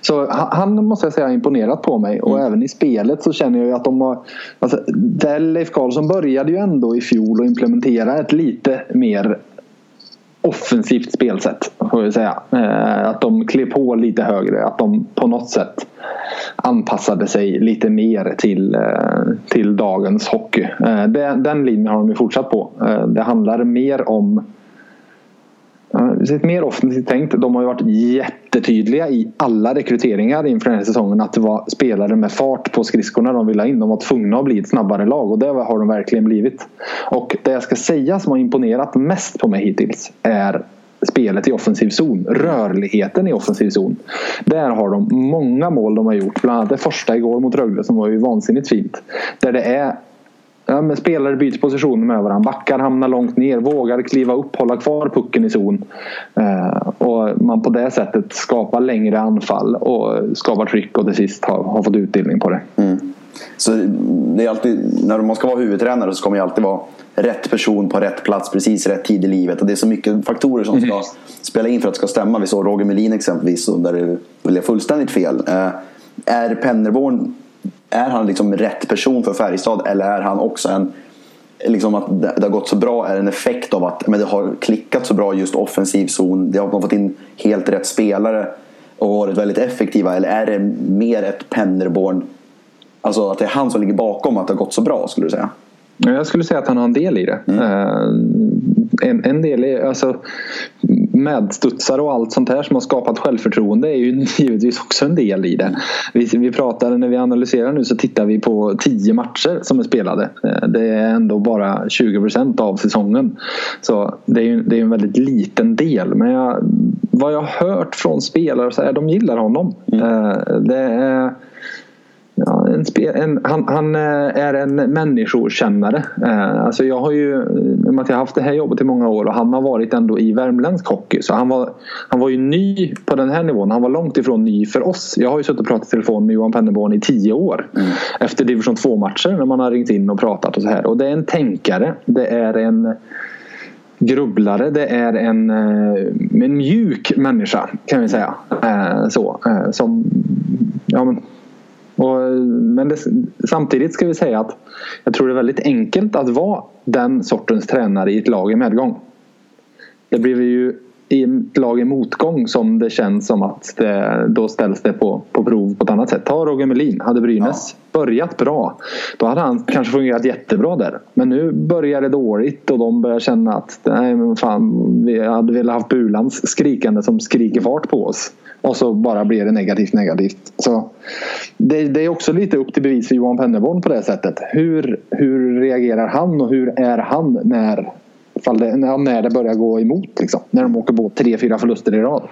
Så han måste jag säga har imponerat på mig och mm. även i spelet så känner jag ju att de har... Alltså, där Leif Karlsson började ju ändå i fjol att implementera ett lite mer offensivt spelsätt. Får jag säga. Eh, att de klev på lite högre. Att de på något sätt anpassade sig lite mer till, eh, till dagens hockey. Eh, den, den linjen har de ju fortsatt på. Det handlar mer om ett mer offensivt tänkt. De har ju varit jättetydliga i alla rekryteringar inför den här säsongen att det var spelare med fart på skridskorna de ville ha in. De var tvungna att bli ett snabbare lag och det har de verkligen blivit. Och det jag ska säga som har imponerat mest på mig hittills är spelet i offensiv zon. Rörligheten i offensiv zon. Där har de många mål de har gjort. Bland annat det första igår mot Rögle som var ju vansinnigt fint. Där det är Ja, men spelare byter position med varandra. Backar hamnar långt ner, vågar kliva upp, hålla kvar pucken i zon. Eh, och man på det sättet skapar längre anfall och skapar tryck och till sist har, har fått utdelning på det. Mm. Så det är alltid, när man ska vara huvudtränare så ska man ju alltid vara rätt person på rätt plats precis rätt tid i livet. Och det är så mycket faktorer som ska mm. spela in för att det ska stämma. Vi såg Roger Melin exempelvis där det blev fullständigt fel. Eh, är Pennerborn är han liksom rätt person för Färjestad eller är han också en Liksom att det har gått så bra är en effekt av att men det har klickat så bra just offensiv zon. Det har fått in helt rätt spelare och varit väldigt effektiva. Eller är det mer ett Pennerborn Alltså att det är han som ligger bakom att det har gått så bra skulle du säga? Jag skulle säga att han har en del i det. Mm. En, en del i, alltså medstudsare och allt sånt här som har skapat självförtroende är ju givetvis också en del i det. Vi, vi pratade, när vi analyserar nu så tittar vi på tio matcher som är spelade. Det är ändå bara 20 procent av säsongen. Så det är ju det är en väldigt liten del. Men jag, vad jag har hört från spelare så är de gillar honom. Mm. Det är Ja, en spe, en, han, han, eh, är en människokännare. Eh, alltså jag har ju, jag har haft det här jobbet i många år och han har varit ändå i värmländsk hockey. Så han var, han var ju ny på den här nivån. Han var långt ifrån ny för oss. Jag har ju suttit och pratat i telefon med Johan Penneborn i tio år. Mm. Efter division 2 matcher när man har ringt in och pratat och så här. Och det är en tänkare. Det är en grubblare. Det är en, eh, en mjuk människa kan vi säga. Så, som ja, men, och, men det, samtidigt ska vi säga att jag tror det är väldigt enkelt att vara den sortens tränare i ett lag i medgång. Det blir ju i ett lag i motgång som det känns som att det, då ställs det på, på prov på ett annat sätt. Ta Roger Melin. Hade Brynäs ja. börjat bra då hade han kanske fungerat jättebra där. Men nu börjar det dåligt och de börjar känna att nej men fan, vi hade velat haft Bulans skrikande som skriker fart på oss. Och så bara blir det negativt negativt. Så det, det, är också lite upp till bevis för Johan Pennerborn på det sättet. Hur, hur reagerar han och hur är han när, det, när det börjar gå emot? Liksom, när de åker på tre, fyra förluster i rad.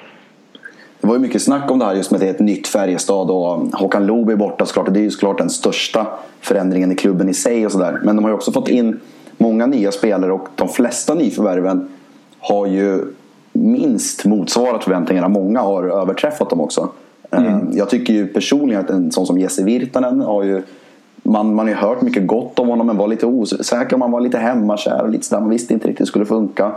Det var ju mycket snack om det här just med att det är ett nytt Färjestad och Håkan Loob är borta såklart. Det är ju såklart den största förändringen i klubben i sig och sådär. Men de har ju också fått in många nya spelare och de flesta nyförvärven har ju minst motsvarat förväntningarna. Många har överträffat dem också. Mm. Eh, jag tycker ju personligen att en sån som Jesse Virtanen har ju man, man har ju hört mycket gott om honom men var lite osäker. Man var lite hemmakär och lite sådär. Man visste inte riktigt hur det skulle funka.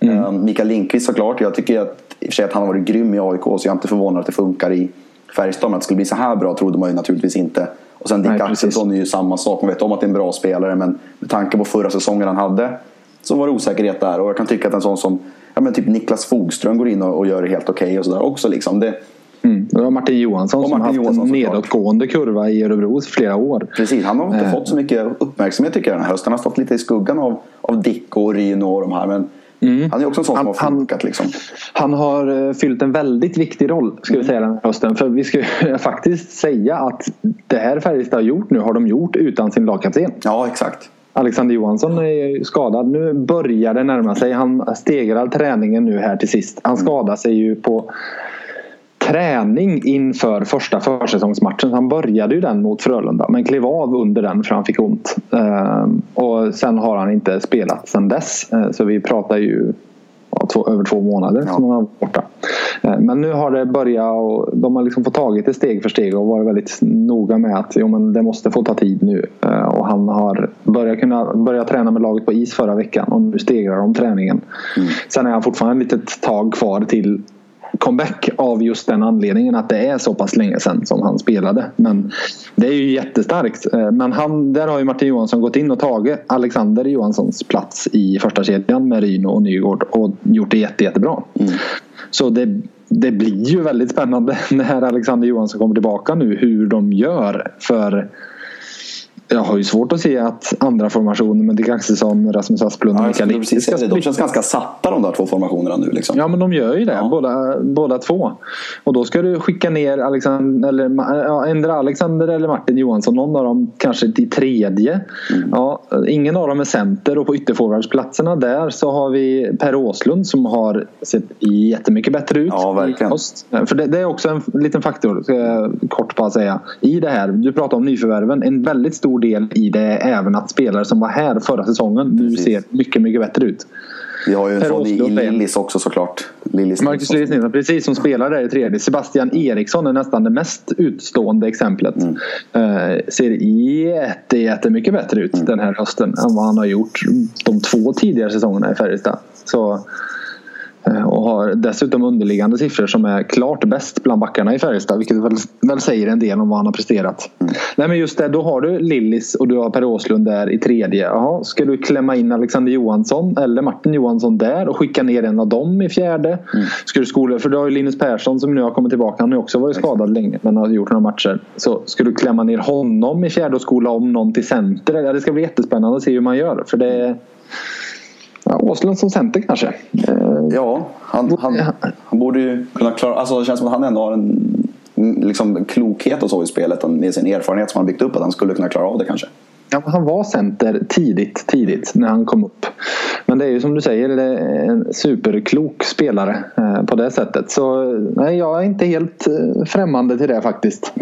Mm. Uh, Mikael Lindqvist såklart. Jag tycker att, i och för sig att han har varit grym i AIK så jag är inte förvånad att det funkar i Färjestad. Men att det skulle bli så här bra trodde man ju naturligtvis inte. Och sen Dick Axelsson är ju samma sak. Man vet om att det är en bra spelare men med tanke på förra säsongen han hade så var det osäkerhet där. Och jag kan tycka att en sån som ja, men typ Niklas Fogström går in och, och gör det helt okej okay och sådär också. Liksom. Det, Mm. Det var Martin Johansson Martin som har haft en nedåtgående kurva i Örebro i flera år. Precis, han har inte eh. fått så mycket uppmärksamhet tycker jag den här hösten. Han har stått lite i skuggan av, av Dick och Rino och de här. Men mm. han är också en sån han, som har funkat. Liksom. Han har eh, fyllt en väldigt viktig roll ska vi säga den här hösten. För vi ska faktiskt säga att det här Färjestad har gjort nu har de gjort utan sin lagkapten. Ja, exakt. Alexander Johansson är skadad. Nu börjar det närma sig. Han stegrar träningen nu här till sist. Han mm. skadade sig ju på träning inför första försäsongsmatchen. Han började ju den mot Frölunda men klev av under den för han fick ont. Ehm, och sen har han inte spelat sen dess. Ehm, så vi pratar ju två, över två månader ja. som han har varit borta. Ehm, men nu har det börjat och de har liksom fått tagit det steg för steg och varit väldigt noga med att jo, men det måste få ta tid nu. Och han har börjat, kunna, börjat träna med laget på is förra veckan och nu stegrar de träningen. Mm. Sen är han fortfarande ett litet tag kvar till comeback av just den anledningen att det är så pass länge sedan som han spelade. Men det är ju jättestarkt. Eh, men han, där har ju Martin Johansson gått in och tagit Alexander Johanssons plats i första kedjan med Ryno och Nygård och gjort det jätte, jättebra. Mm. Så det, det blir ju väldigt spännande när Alexander Johansson kommer tillbaka nu hur de gör. För jag har ju svårt att se att andra formationer med Dick Axelsson, Rasmus Asplund och ja, Mikael Lindqvist De känns ganska satta de där två formationerna nu. Liksom. Ja men de gör ju det, ja. båda, båda två. Och då ska du skicka ner Alexander, eller, ja, ändra Alexander eller Martin Johansson, någon av dem kanske till tredje. Mm. Ja, ingen av dem är center och på ytterforwardsplatserna där så har vi Per Åslund som har sett jättemycket bättre ut. Ja, verkligen. För det, det, är också en liten faktor, ska jag kort bara säga, i det här. Du pratar om nyförvärven, en väldigt stor stor del i det även att spelare som var här förra säsongen nu Precis. ser mycket, mycket bättre ut. Vi har ju en sån i, Lillis också såklart. Lillis Marcus Lillis Nilsson, precis som spelar där i tredje. Sebastian Eriksson är nästan det mest utstående exemplet. Mm. Uh, ser jätte, jättemycket bättre ut mm. den här hösten än vad han har gjort de två tidigare säsongerna i Färjestad. Så och har dessutom underliggande siffror som är klart bäst bland backarna i Färjestad. Vilket väl, väl säger en del om vad han har presterat. Mm. Nej men just det, då har du Lillis och du har Per Åslund där i tredje. Jaha, ska du klämma in Alexander Johansson eller Martin Johansson där och skicka ner en av dem i fjärde? Mm. Ska du skola, för du har ju Linus Persson som nu har kommit tillbaka. Han har också varit skadad länge men har gjort några matcher. Så ska du klämma ner honom i fjärde och skola om någon till center? Ja, det ska bli jättespännande att se hur man gör. För det Ja, Åslund som center kanske? Eh, ja, han, han, han borde ju kunna klara... Alltså det känns som att han ändå har en liksom, klokhet och så i spelet med sin erfarenhet som han byggt upp att han skulle kunna klara av det kanske. Ja, han var center tidigt, tidigt när han kom upp. Men det är ju som du säger en superklok spelare eh, på det sättet. Så nej, jag är inte helt eh, främmande till det faktiskt.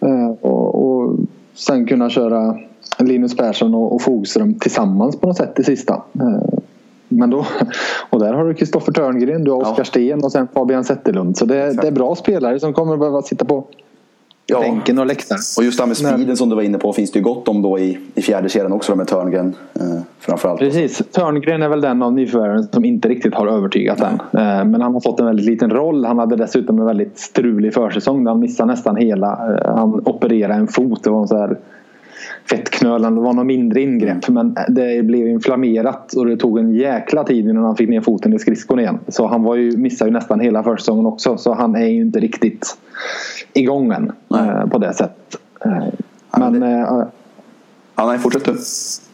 Eh, och, och sen kunna köra Linus Persson och, och Fogström tillsammans på något sätt i sista. Eh, men då, och där har du Kristoffer Törngren, du har Oskar ja. Sten och sen Fabian Zetterlund. Så det, det, är bra spelare som kommer behöva sitta på ja. bänken och läktaren. Och just det här med speeden som du var inne på finns det ju gott om då i, i fjärde kedjan också med Törngren. Eh, framförallt. Precis, Törngren är väl den av nyförvärven som inte riktigt har övertygat än. Eh, men han har fått en väldigt liten roll. Han hade dessutom en väldigt strulig försäsong där han missade nästan hela. Eh, han opererade en fot. Det var en så här fettknölen. Det var något mindre ingrepp men det blev inflammerat och det tog en jäkla tid innan han fick ner foten i skridskon igen. Så han var ju, missade ju nästan hela försäsongen också så han är ju inte riktigt igång än eh, på det sättet. Eh, men, eh, Ja, nej, fortsätt du.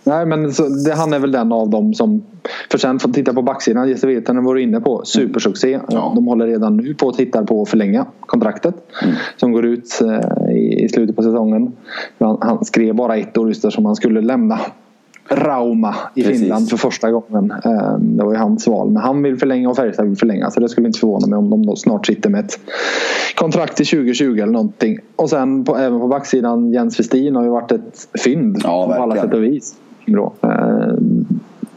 Nej, men så, det, han är väl den av dem som... För sen får titta på backsidan. Jesse Virtanen var inne på. Supersuccé. Ja. De håller redan nu på att titta på att förlänga kontraktet. Mm. Som går ut eh, i, i, slutet på säsongen. Han, han skrev bara ett år just som han skulle lämna Rauma i Precis. Finland för första gången. Ehm, det var ju hans val. Men han vill förlänga och Färjestad vill förlänga. Så det skulle inte förvåna mig om de snart sitter med ett kontrakt till 2020 eller någonting. Och sen på, även på backsidan Jens Westin har ju varit ett fynd ja, på alla sätt och vis. Ehm,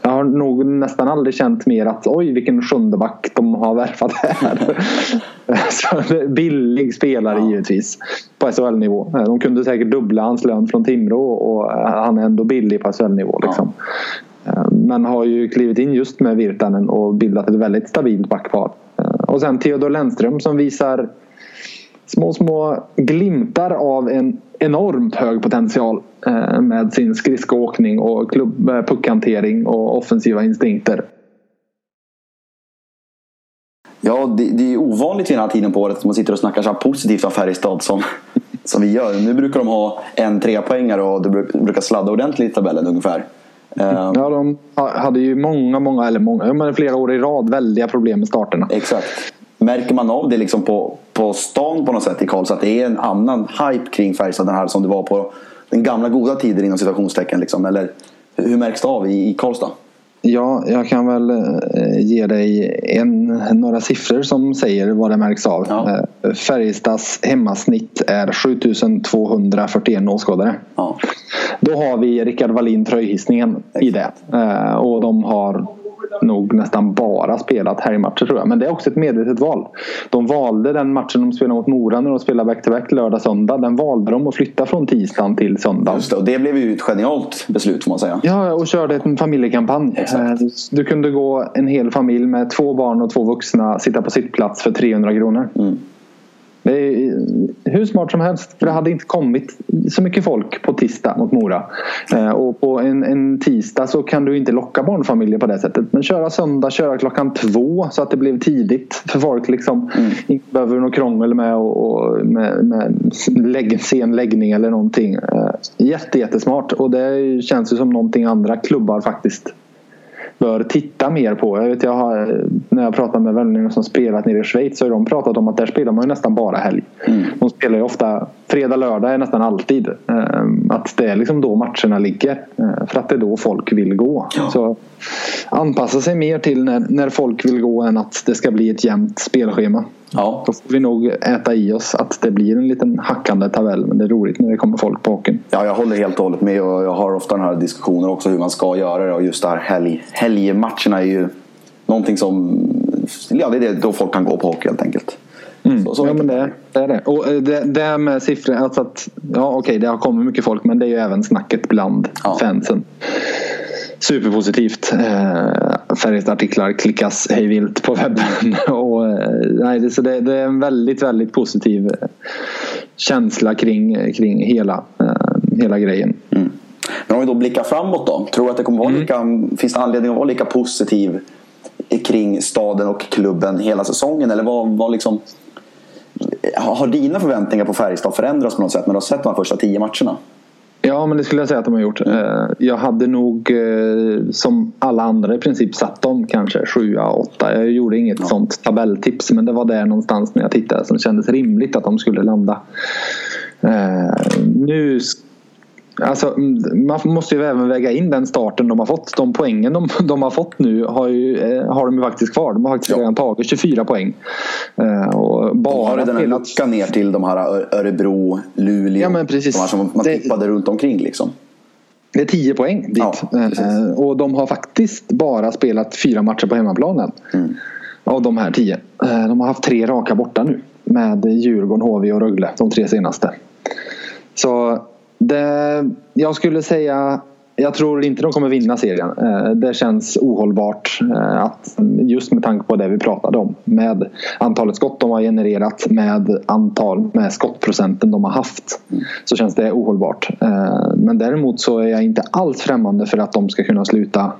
jag har nog nästan aldrig känt mer att oj vilken sjundeback de har värvat här. billig spelare ja. givetvis på SHL-nivå. De kunde säkert dubbla hans lön från Timrå och han är ändå billig på SHL-nivå. Liksom. Ja. Men har ju klivit in just med Virtanen och bildat ett väldigt stabilt backpar. Och sen Theodor Lennström som visar små, små glimtar av en enormt hög potential eh, med sin skridskoåkning och klubb, eh, puckhantering och offensiva instinkter. Ja, det, det är ovanligt vid den här tiden på året att man sitter och snackar så positivt om Färjestad som, som vi gör. Nu brukar de ha en trepoängare och det brukar sladda ordentligt i tabellen ungefär. Ja, de hade ju många, många, eller många, men flera år i rad väldiga problem med starterna. Exakt. Märker man av det liksom på, på stan på något sätt i Karlstad? Att det är en annan hype kring Färjestad den här som det var på den gamla goda tiden inom situationstecken? Liksom, eller hur märks det av i, i Karlstad? Ja, jag kan väl eh, ge dig en, några siffror som säger vad det märks av. Ja. Eh, Färjestads hemmasnitt är 7241 åskådare. Ja. Då har vi Rickard Wallin tröjhissningen i det. Eh, och de har nog nästan bara spelat helgmatcher tror jag. Men det är också ett medvetet val. De valde den matchen de spelade mot Mora när de spelade back-to-back lördag-söndag. Den valde de att flytta från tisdagen till söndag. Just det, och det blev ju ett genialt beslut får man säga. Ja, och körde en familjekampanj. Exakt. Eh, du kunde gå en hel familj med två barn och två vuxna sitta på sittplats för 300 kronor. Mm. Är hur smart som helst. För det hade inte kommit så mycket folk på tisdag mot Mora. Eh, och på en, en tisdag så kan du inte locka barnfamiljer på det sättet. Men köra söndag, köra klockan två så att det blev tidigt för folk. Liksom, mm. Inte behöver något krångel med, och, och med, med lägg, sen läggning eller någonting. Eh, jätte, jättesmart. Och det känns ju som någonting andra klubbar faktiskt bör titta mer på. Jag vet, jag har, när jag pratat med vänner som spelat nere i Schweiz så har de pratat om att där spelar man nästan bara helg. Mm. De spelar ju ofta fredag, lördag är nästan alltid. Ehm, att det är liksom då matcherna ligger. Eh, för att det är då folk vill gå. Ja. Så anpassa sig mer till när, när folk vill gå än att det ska bli ett jämnt spelschema. Ja. Då får vi nog äta i oss att det blir en liten hackande tabell. Men det är roligt när det kommer folk på hockeyn. Ja, jag håller helt och hållet med och jag har ofta den här diskussionen också hur man ska göra det. Och just det här helg, helgmatcherna är ju någonting som... Ja, det är då folk kan gå på hockey helt enkelt. Mm. Så, så ja, men det, det, är det. Och eh, det, det med siffror, alltså att ja okej det har kommit mycket folk men det är ju även snacket bland ja. fansen. superpositivt. Eh, Färjestad-artiklar klickas hejvilt på webben. och, eh, nej, det, så det, det, är en väldigt, väldigt positiv känsla kring, kring hela, eh, hela grejen. Mm. Men om vi då blickar framåt då. Tror du att det kommer vara mm. lika, finns det anledning att vara lika positiv kring staden och klubben hela säsongen? Eller vad, vad liksom, har dina förväntningar på Färjestad förändrats på något sätt när du har sett de första tio matcherna? Ja, men det skulle jag säga att de har gjort. Eh, jag hade nog eh, som alla andra i princip satt dem kanske 7 åtta. Jag gjorde inget ja. sånt tabelltips men det var där någonstans när jag tittade som kändes rimligt att de skulle landa. Eh, nu Alltså, man måste ju även väga in den starten de har fått. De poängen de, de har fått nu har, ju, har de ju faktiskt kvar. De har faktiskt ja. redan tagit 24 poäng. Och bara de har den här luckan ner till de här Örebro, Luleå. Ja, men precis. De här som man tippade det... runt omkring liksom. Det är 10 poäng dit. Ja, och de har faktiskt bara spelat fyra matcher på hemmaplanen. Mm. Av de här 10. De har haft tre raka borta nu. Med Djurgården, HV och Rögle. De tre senaste. Så det, jag skulle säga jag tror inte de kommer vinna serien. Eh, det känns ohållbart eh, att just med tanke på det vi pratade om. Med antalet skott de har genererat med antal med skottprocenten de har haft. Så känns det ohållbart. Eh, men däremot så är jag inte alls främmande för att de ska kunna sluta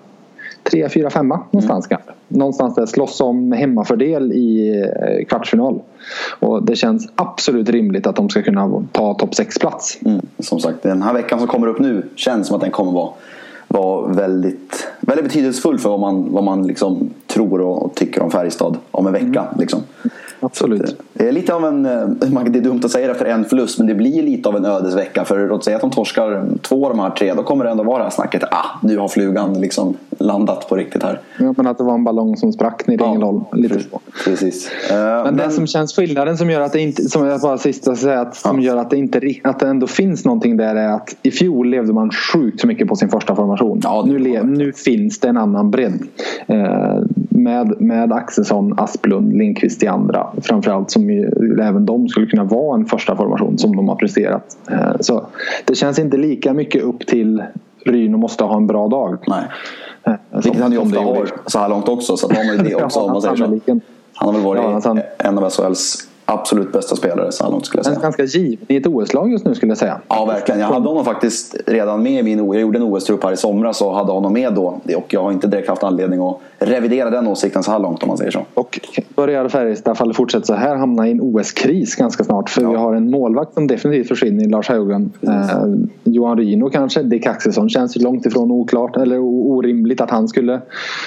3, 4, 5 någonstans mm. kanske. Någonstans där slåss om hemmafördel i eh, kvartsfinal. Och det känns absolut rimligt att de ska kunna ta topp 6-plats. Mm. Som sagt, den här veckan som kommer upp nu känns som att den kommer vara, vara väldigt, väldigt betydelsefull för vad man, vad man liksom tror och tycker om Färjestad om en vecka. Mm. Liksom. Absolut. Eh, det är lite av en, eh, det är dumt att säga det efter en förlust, men det blir lite av en ödesvecka. För låt säga att de torskar två av de här tre, då kommer det ändå vara det här snacket. Ah, nu har flugan liksom landat på riktigt här. Ja, men att det var en ballong som sprack ner i Ängelholm. Lite så. Precis. Uh, men, det som känns skillnaden som gör att det inte, som jag bara sista säga, att, som gör att det, inte, att det ändå finns någonting där är att i fjol levde man sjukt så mycket på sin första formation. Ja, nu, le, nu finns det en annan bredd. Uh, med, med Axelsson, Asplund, Lindqvist i andra framförallt som ju, även de skulle kunna vara en första formation som de har presterat. Uh, så det känns inte lika mycket upp till Ryno måste ha en bra dag. Nej. Vilket han ju ofta har så här långt också. Så att har man det också om man säger så. Han har väl varit ja, en av SHLs absolut bästa spelare så här långt skulle jag säga. Ganska given i ett OS-lag just nu skulle jag säga. Ja, verkligen. Jag hade honom faktiskt redan med i min Jag gjorde en OS-trupp här i somras och hade honom med då. Och jag har inte direkt haft anledning att revidera den åsikten så här långt om man säger så. Och börjar Färjestad, fall fortsätter så här, hamna i en OS-kris ganska snart. För ja. vi har en målvakt som definitivt försvinner i Lars Haugen. Eh, Johan Ryno kanske. Dick Axelsson känns långt ifrån oklart eller orimligt att han skulle.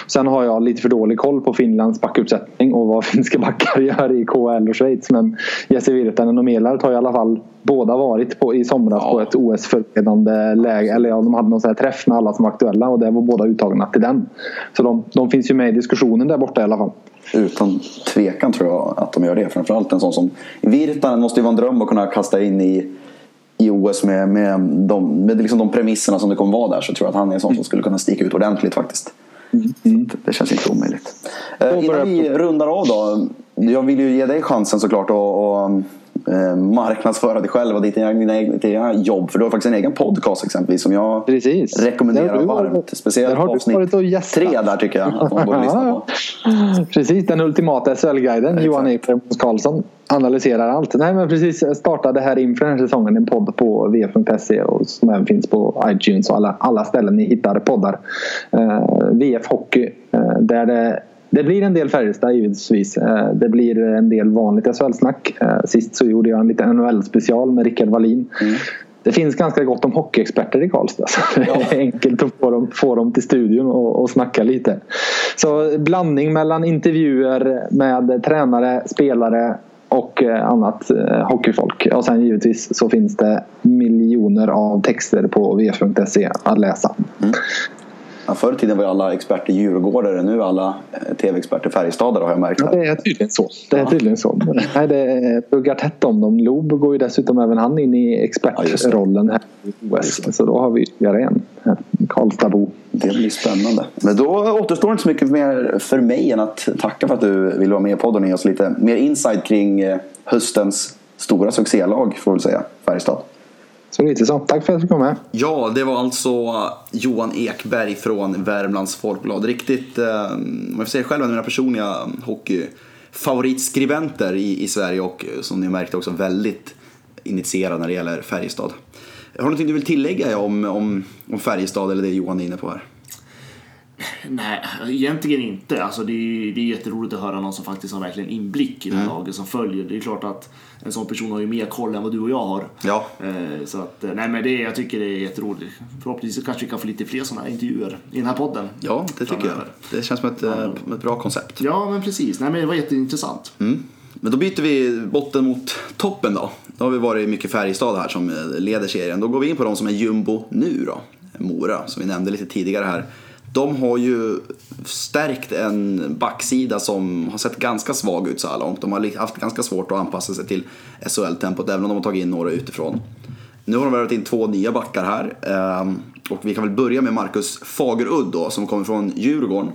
Sen har jag lite för dålig koll på Finlands backuppsättning och vad finska backar gör i KHL och Schweiz. Men Jesse Virtanen och Melart har i alla fall båda varit på, i somras ja. på ett OS-förberedande läge. Eller ja, de hade någon träff med alla som var aktuella och det var båda uttagna till den. Så de, de finns ju med i diskussionen där borta i alla fall. Utan tvekan tror jag att de gör det. Framförallt en sån som Virtanen måste ju vara en dröm att kunna kasta in i, i OS med, med, de, med liksom de premisserna som det kommer vara där. Så tror jag att han är en sån som skulle kunna sticka ut ordentligt faktiskt. Mm. Det känns inte omöjligt. Eh, innan vi rundar av då. Jag vill ju ge dig chansen såklart att eh, marknadsföra dig själv och ditt egna, jobb. För du har faktiskt en egen podcast exempelvis som jag Precis. rekommenderar varmt. Speciellt där avsnitt tre där tycker jag att man borde lyssna på. Precis, den ultimata SHL-guiden Johan Ekberg Karlsson analyserar allt. Nej men precis, jag startade här inför den här säsongen en podd på v.se och som även finns på iTunes och alla, alla ställen ni hittar poddar. Uh, VF Hockey, uh, där det det blir en del Färjestad givetvis. Eh, det blir en del vanligt SHL-snack. Sist så gjorde jag en liten NHL-special med Rickard Wallin. Mm. Det finns ganska gott om hockeyexperter i Karlstad. Så det är enkelt att få dem, få dem till studion och, och snacka lite. Så blandning mellan intervjuer med tränare, spelare och eh, annat eh, hockeyfolk. Och sen givetvis så finns det miljoner av texter på vf.se att läsa. Mm. Ja, förr i tiden var ju alla experter djurgårdare, nu är alla eh, tv-experter Färjestadare har jag märkt. Ja, det är tydligen så. Det är tydligen så. Nej, det duggar tätt om dem. Loob går ju dessutom även han in i expertrollen här i OS. Så då har vi ytterligare en. Karlstadbo. Det blir spännande. Men då återstår inte så mycket mer för mig än att tacka för att du ville vara med i podden och ge oss lite mer insight kring eh, höstens stora succélag får vi säga, Färjestad. Så lite så. Tack för att du kom med. Ja, det var alltså Johan Ekberg från Värmlands Folkblad. Riktigt, eh, om jag får säga själv, en av mina personliga hockeyfavoritskribenter i, i Sverige och eh, som ni märkte också väldigt initierad när det gäller Färjestad. Har du någonting du vill tillägga om, om, om Färjestad eller det Johan är inne på här? Nej, egentligen inte. Alltså det, är, det är jätteroligt att höra någon som faktiskt har verkligen inblick i det här mm. laget som följer. Det är klart att en sån person har ju mer koll än vad du och jag har. Ja. Eh, så att, eh, nej men det, jag tycker det är jätteroligt. Förhoppningsvis kanske vi kan få lite fler sådana här intervjuer i den här podden. Ja, det tycker jag. Det känns som ett, ja. Eh, ett bra koncept. Ja, men precis. Nej men det var jätteintressant. Mm. Men då byter vi botten mot toppen då. Då har vi varit mycket Färjestad här som leder serien. Då går vi in på de som är jumbo nu då. Mora, som vi nämnde lite tidigare här. De har ju stärkt en backsida som har sett ganska svag ut så här långt. De har haft ganska svårt att anpassa sig till SHL-tempot även om de har tagit in några utifrån. Nu har de värvat in två nya backar här. Ehm, och vi kan väl börja med Marcus Fagerudd då, som kommer från Djurgården.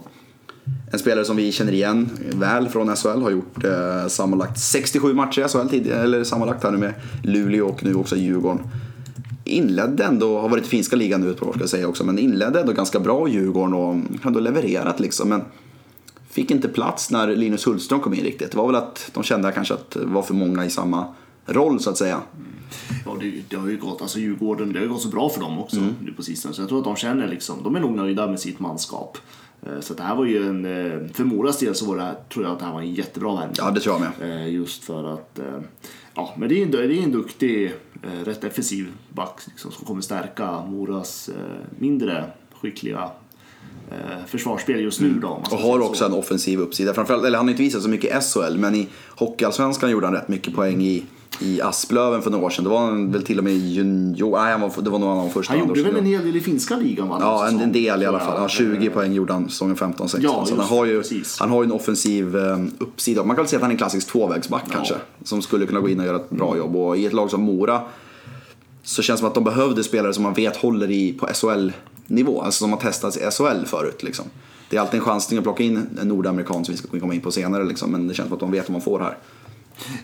En spelare som vi känner igen väl från SHL, har gjort eh, sammanlagt 67 matcher i SHL tidigare, eller sammanlagt här nu med Luleå och nu också Djurgården inledde ändå, har varit i finska ligan nu ett par år ska jag säga också, men inledde ändå ganska bra i Djurgården och ändå levererat liksom. Men fick inte plats när Linus Hultström kom in riktigt. Det var väl att de kände kanske att det var för många i samma roll så att säga. Ja, det, det, har ju gått, alltså Djurgården, det har gått så bra för dem också mm. nu på sistone. Så jag tror att de känner liksom, de är nog nöjda med sitt manskap. Eh, så det här var ju en, eh, för Moras del så var det här, tror jag att det här var en jättebra värvning. Ja, det tror jag med. Eh, just för att, ja, men det är en, det är en duktig, rätt defensiv back liksom, som kommer stärka Moras mindre skickliga försvarsspel just nu. Då, och har också så. en offensiv uppsida. Framförallt, eller han har inte visat så mycket i SHL, men i Hockeyallsvenskan gjorde han rätt mycket poäng i i Asplöven för några år sedan. Det var väl till och med junior, nej, han var, det var nog av de första. Han gjorde väl en hel del i finska ligan? Va? Ja, en, en, del i alla fall. Ja, 20 poäng gjorde han säsongen 15-16. Ja, så han har, ju, han har ju en offensiv um, uppsida. Man kan väl säga att han är en klassisk tvåvägsback ja. kanske. Som skulle kunna gå in och göra ett bra jobb. Och i ett lag som Mora så känns det som att de behövde spelare som man vet håller i på SHL-nivå. Alltså som har testats i SHL förut. Liksom. Det är alltid en chansning att plocka in en nordamerikan som vi ska komma in på senare. Liksom. Men det känns som att de vet vad man får här.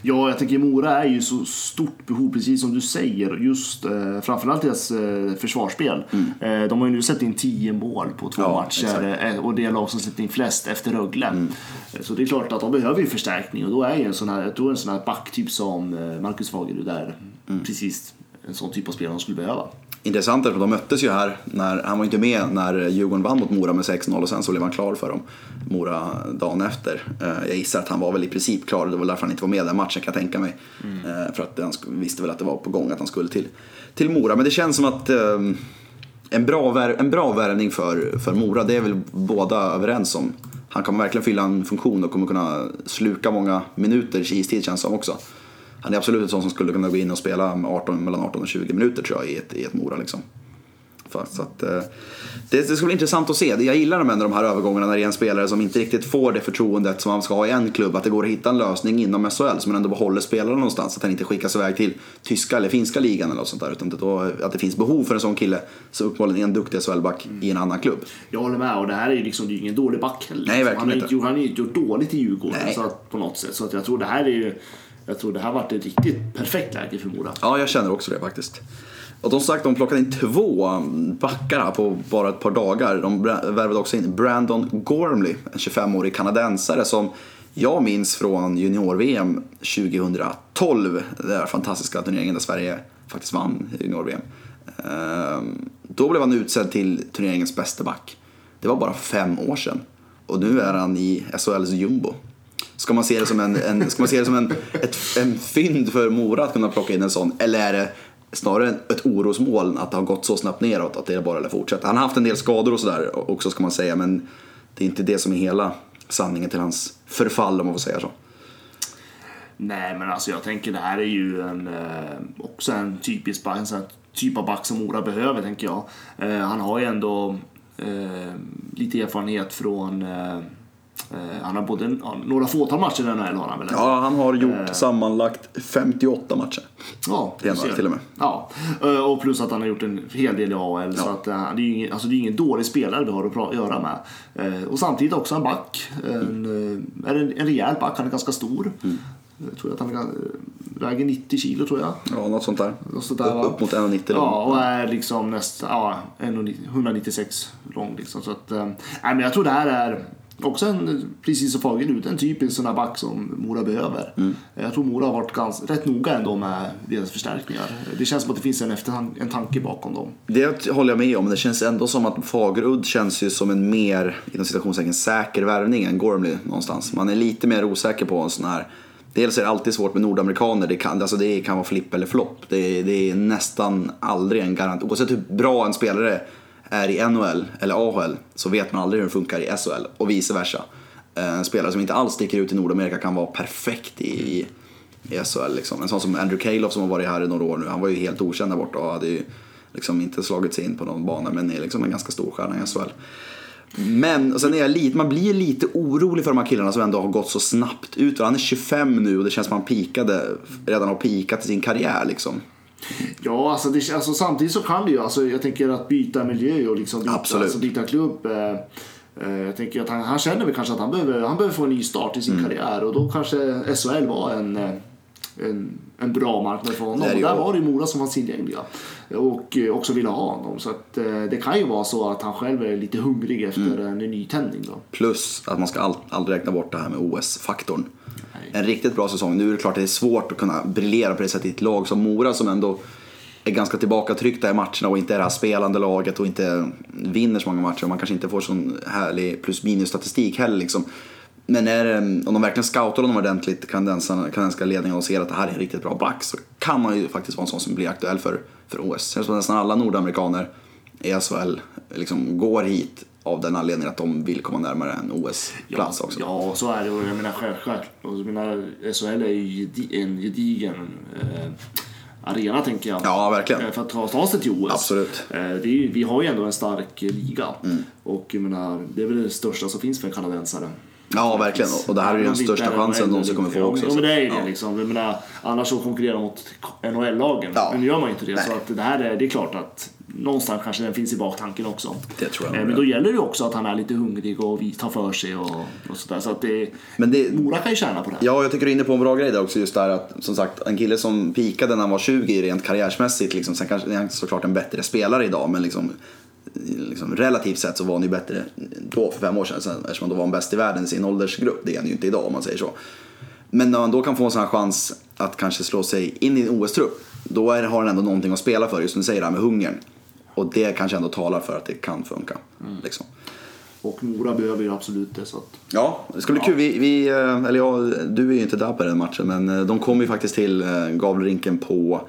Ja, jag tänker Mora är ju så stort behov, precis som du säger. Just eh, framförallt deras eh, försvarsspel. Mm. Eh, de har ju nu sett in 10 mål på två ja, matcher eh, och det är lag som släppt in flest efter Rögle. Mm. Eh, så det är klart att de behöver ju förstärkning och då är ju en sån här, jag tror en sån här backtyp som eh, Marcus Fagerud är mm. precis en sån typ av spelare de skulle behöva intressant att de möttes ju här, när, han var inte med när Djurgården vann mot Mora med 6-0 och sen så blev han klar för dem, Mora, dagen efter. Eh, jag gissar att han var väl i princip klar, det var därför han inte var med den matchen kan jag tänka mig. Mm. Eh, för att han visste väl att det var på gång att han skulle till, till Mora. Men det känns som att ehm, en bra, en bra värvning för, för Mora, det är väl båda överens om. Han kommer verkligen fylla en funktion och kommer kunna sluka många minuter i istid känns det som också han är absolut en sån som skulle kunna gå in och spela 18, mellan 18 och 20 minuter tror jag i ett, i ett Mora. Liksom. Så att, eh, det, det ska bli intressant att se. Jag gillar de, ändå de här övergångarna när det är en spelare som inte riktigt får det förtroendet som man ska ha i en klubb. Att det går att hitta en lösning inom SHL man ändå behåller spelaren någonstans. Att han inte skickas iväg till tyska eller finska ligan eller något sånt där. Utan då, att det finns behov för en sån kille som uppenbarligen är en duktig SHL-back mm. i en annan klubb. Jag håller med och det här är ju liksom, det är ingen dålig back heller. Nej, verkligen han, inte. han har inte gjort dåligt i Djurgården så att, på något sätt. Så att jag tror det här är ju jag tror det här varit ett riktigt perfekt läge för Mora. Ja, jag känner också det faktiskt. Och de sagt de plockade in två um, backar här på bara ett par dagar. De värvade också in Brandon Gormley, en 25-årig kanadensare som jag minns från junior-VM 2012. Den där fantastiska turneringen där Sverige faktiskt vann junior-VM. Ehm, då blev han utsedd till turneringens bästa back. Det var bara fem år sedan. Och nu är han i SHLs jumbo. Ska man se det som en, en, ska man se det som en, ett, en fynd för Mora att kunna plocka in en sån? Eller är det snarare ett orosmoln att det har gått så snabbt neråt att det bara eller fortsätta? Han har haft en del skador och sådär också ska man säga men det är inte det som är hela sanningen till hans förfall om man får säga så. Nej men alltså jag tänker det här är ju en, eh, också en typisk en sån typ av back som Mora behöver tänker jag. Eh, han har ju ändå eh, lite erfarenhet från Eh, han har både några fåtal matcher i NHL har han väl? Ja, han har gjort eh. sammanlagt 58 matcher. Ja, är till och med. Ja, eh, och plus att han har gjort en hel del i AHL. Ja. Så att, det, är ju ingen, alltså det är ingen dålig spelare vi har att göra med. Och samtidigt också en back. En, mm. en, en rejäl back, han är ganska stor. Mm. Jag tror att han väger 90 kilo tror jag. Ja, något sånt där. Och så där? Upp, mot 1,90 Ja, och är liksom nästan ja, 196 lång. Liksom. Så att, eh, nej, men jag tror det här är också en, precis som Fagerud, en typisk sån här back som Mora behöver. Mm. Jag tror Mora har varit ganska, rätt noga ändå med deras förstärkningar. Det känns som att det finns en, efterhand, en tanke bakom dem. Det håller jag med om, men det känns ändå som att Fagerudd känns ju som en mer, inom citationstecken, säker värvning än Gormley någonstans. Man är lite mer osäker på en sån här Dels är det alltid svårt med nordamerikaner, det kan, alltså det kan vara flipp eller flopp. Det, det, är nästan aldrig en garanti. Oavsett hur bra en spelare är i NHL eller AHL så vet man aldrig hur det funkar i SHL och vice versa. Eh, en spelare som inte alls sticker ut i Nordamerika kan vara perfekt i, i, i SHL. Liksom. En sån som Andrew Calof som har varit här i några år nu, han var ju helt okänd där borta och hade ju liksom inte slagit sig in på någon bana men är liksom en ganska stor stjärna i SHL. Men och sen är jag lite, man blir lite orolig för de här killarna som ändå har gått så snabbt ut. Han är 25 nu och det känns som att han pikade, redan har pikat i sin karriär liksom. Ja, alltså, det, alltså samtidigt så kan det ju, alltså, jag tänker att byta miljö och liksom byta. Alltså, byta klubb. Eh, eh, jag tänker att han, han känner väl kanske att han behöver, han behöver få en ny start i sin Mm. karriär och då kanske SHL var en, eh, en, en bra marknad för honom. Och där var det Mora som var tillgängliga och eh, också ville ha honom. Så att, det kan ju vara så att han själv är lite hungrig efter Mm. en nytändning då. Plus att man ska aldrig räkna bort det här med OS-faktorn. En riktigt bra säsong. Nu är det klart att det är svårt att kunna briljera på det sättet i ett lag som Mora som ändå är ganska tillbakatryckta i matcherna och inte är det här spelande laget och inte vinner så många matcher. Och man kanske inte får sån härlig plus minus statistik heller liksom. Men är, det- om de verkligen scoutar honom ordentligt, kanadensiska ledningen och ser att det här är en riktigt bra back så kan man ju faktiskt vara en sån som blir aktuell för, för OS. Sen så nästan alla nordamerikaner i SHL liksom går hit av den anledningen att de vill komma närmare en OS-plats också. Ja, så är det. Och jag menar självklart. Och jag menar, SHL är ju en gedigen eh, arena tänker jag. Ja, verkligen. Eh, För att ta, ta sig till OS. Absolut. Eh, är vi har ju ändå en stark liga. Mm. Och jag menar, det är väl det största som finns för en kanadensare. Ja, verkligen. Och det här är ju den största chansen NHL någonsin kommer få också, Ja, men det är ju det liksom. Jag menar, annars så konkurrerar de mot NHL-lagen. Ja. Men nu gör man ju inte det. Nej. Så att det här är, det är klart att någonstans kanske den finns i baktanken också. Det tror jag Eh, Men det. då gäller det också att han är lite hungrig och tar för sig och, och sådär. Så att det, Men det, Mora kan ju tjäna på det här. Ja, jag tycker du är inne på en bra grej där också. Just där att, som sagt, en kille som pikade när han var 20 rent karriärsmässigt. Liksom, sen kanske är han såklart en bättre spelare idag, men liksom, liksom, relativt sett så var han ju bättre då för fem år sedan. Eftersom han då var han bäst i världen i sin åldersgrupp. Det är han ju inte idag om man säger så. Men när man då kan få en sån här chans att kanske slå sig in i en OS-trupp. Då är, har han ändå någonting att spela för, just som du säger, det här med hungern. Och det kanske ändå talar för att det kan funka. Liksom. Och Mora behöver ju absolut det. Så att, Ja, det ska bli kul. Vi, vi, eh, eller ja, du är ju inte där på den matchen, men eh, de kommer ju faktiskt till eh, Gavlerinken på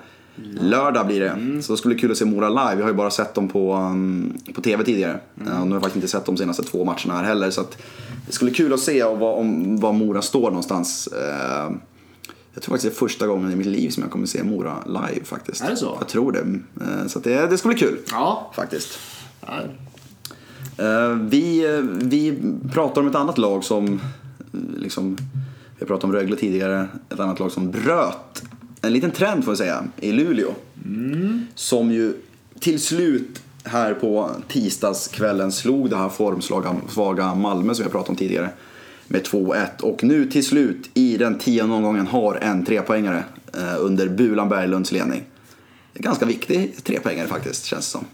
lördag blir det. Så det skulle bli kul att se Mora live. Vi har ju bara sett dem på, um, på TV tidigare. Mm. Och nu har jag faktiskt inte sett de senaste två matcherna här heller. Så det skulle bli kul att se vad, om, var Mora står någonstans. Eh, Jag tror faktiskt det är första gången i mitt liv som jag kommer se Mora live faktiskt. Är det så? Jag tror det. Eh, Så det, det ska bli kul. ja. Faktiskt. ja. Eh, Vi, vi pratar om ett annat lag som, liksom, vi pratat om Rögle tidigare, ett annat lag som bröt en liten trend får jag säga, i Luleå. Som ju till slut här på tisdagskvällen slog det här formsvaga Malmö som har pratat om tidigare med 2-1. Och nu till slut i den tionde omgången har en trepoängare eh, under Bulan Berglunds ledning. Ganska viktig trepoängare faktiskt, känns det som.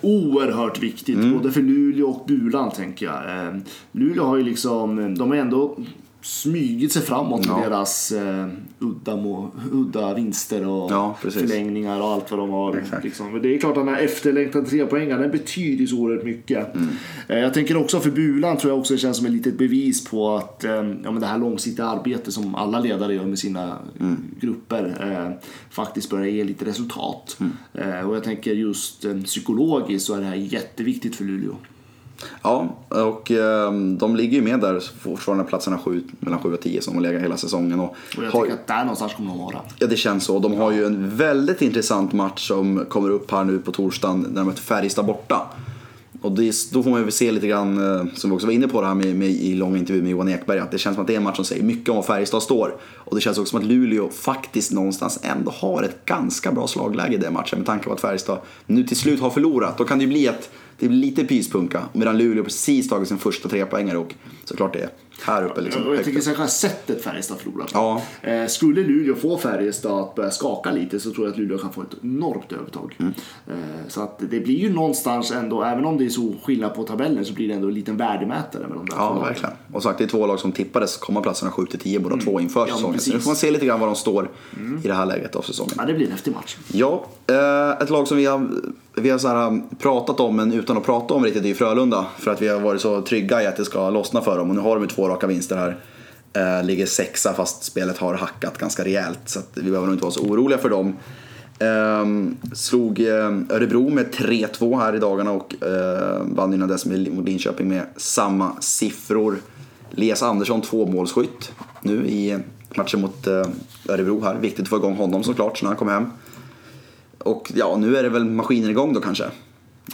Oerhört viktigt, Mm. både för Luleå och Bulan tänker jag. Eh, Luleå har ju liksom, de har ändå smygit sig framåt med Ja. deras eh, udda, må, udda vinster och Ja, förlängningar och allt vad de har. Liksom. Men det är klart att den här efterlängtade trepoängaren den betyder så oerhört mycket. Mm. Eh, jag tänker också för Bulan tror jag också det känns som ett litet bevis på att eh, ja, men det här långsiktiga arbetet som alla ledare gör med sina Mm. grupper eh, faktiskt börjar ge lite resultat. Mm. Eh, och jag tänker just eh, psykologiskt så är det här jätteviktigt för Luleå. Ja, och eh, de ligger ju med där fortfarande platserna sju, mellan 7 och 10 som de legat hela säsongen. Och Och jag har, tänker att där någonstans kommer de vara. ja, det känns så. De har ju en väldigt intressant match som kommer upp här nu på torsdagen när de möter Färjestad borta. Och det, då får man ju se lite grann, eh, som vi också var inne på det här med, med, i lång intervju med Johan Ekberg, att det känns som att det är en match som säger mycket om var Färjestad står. Och det känns också som att Luleå faktiskt någonstans ändå har ett ganska bra slagläge i den matchen med tanke på att Färjestad nu till slut har förlorat. Då kan det ju bli att det är lite pyspunka medan Luleå precis tagit sin första trepoängare och såklart det här uppe. Liksom, Och jag tycker särskilt sättet Färjestad förlorar på. Ja. Eh, skulle Luleå få Färjestad att börja skaka lite så tror jag att Luleå kan få ett enormt övertag. Mm. Eh, så att det blir ju någonstans ändå, även om det är så skillnad på tabellen så blir det ändå en liten värdemätare med de där Ja, verkligen. Och sagt, det är två lag som tippades komma platserna 7-10 båda två inför Mm. Ja, säsongen. Så nu får man se lite grann var de står i det här läget av säsongen. Ja, det blir en häftig match. Ja, eh, ett lag som vi har, vi har så pratat om men utan att prata om riktigt är ju Frölunda. För att vi har varit så trygga i att det ska lossna för dem och nu har de ju två raka vinster här. Eh, ligger sexa fast spelet har hackat ganska rejält så att vi behöver nog inte vara så oroliga för dem. Ehm, slog eh, Örebro med 3-2 här i dagarna och eh, vann innan dess med mot Linköping med samma siffror. Elias Andersson tvåmålsskytt nu i matchen mot eh, Örebro här. Viktigt att få igång honom såklart så när han kommer hem. Och ja, nu är det väl maskiner igång då kanske?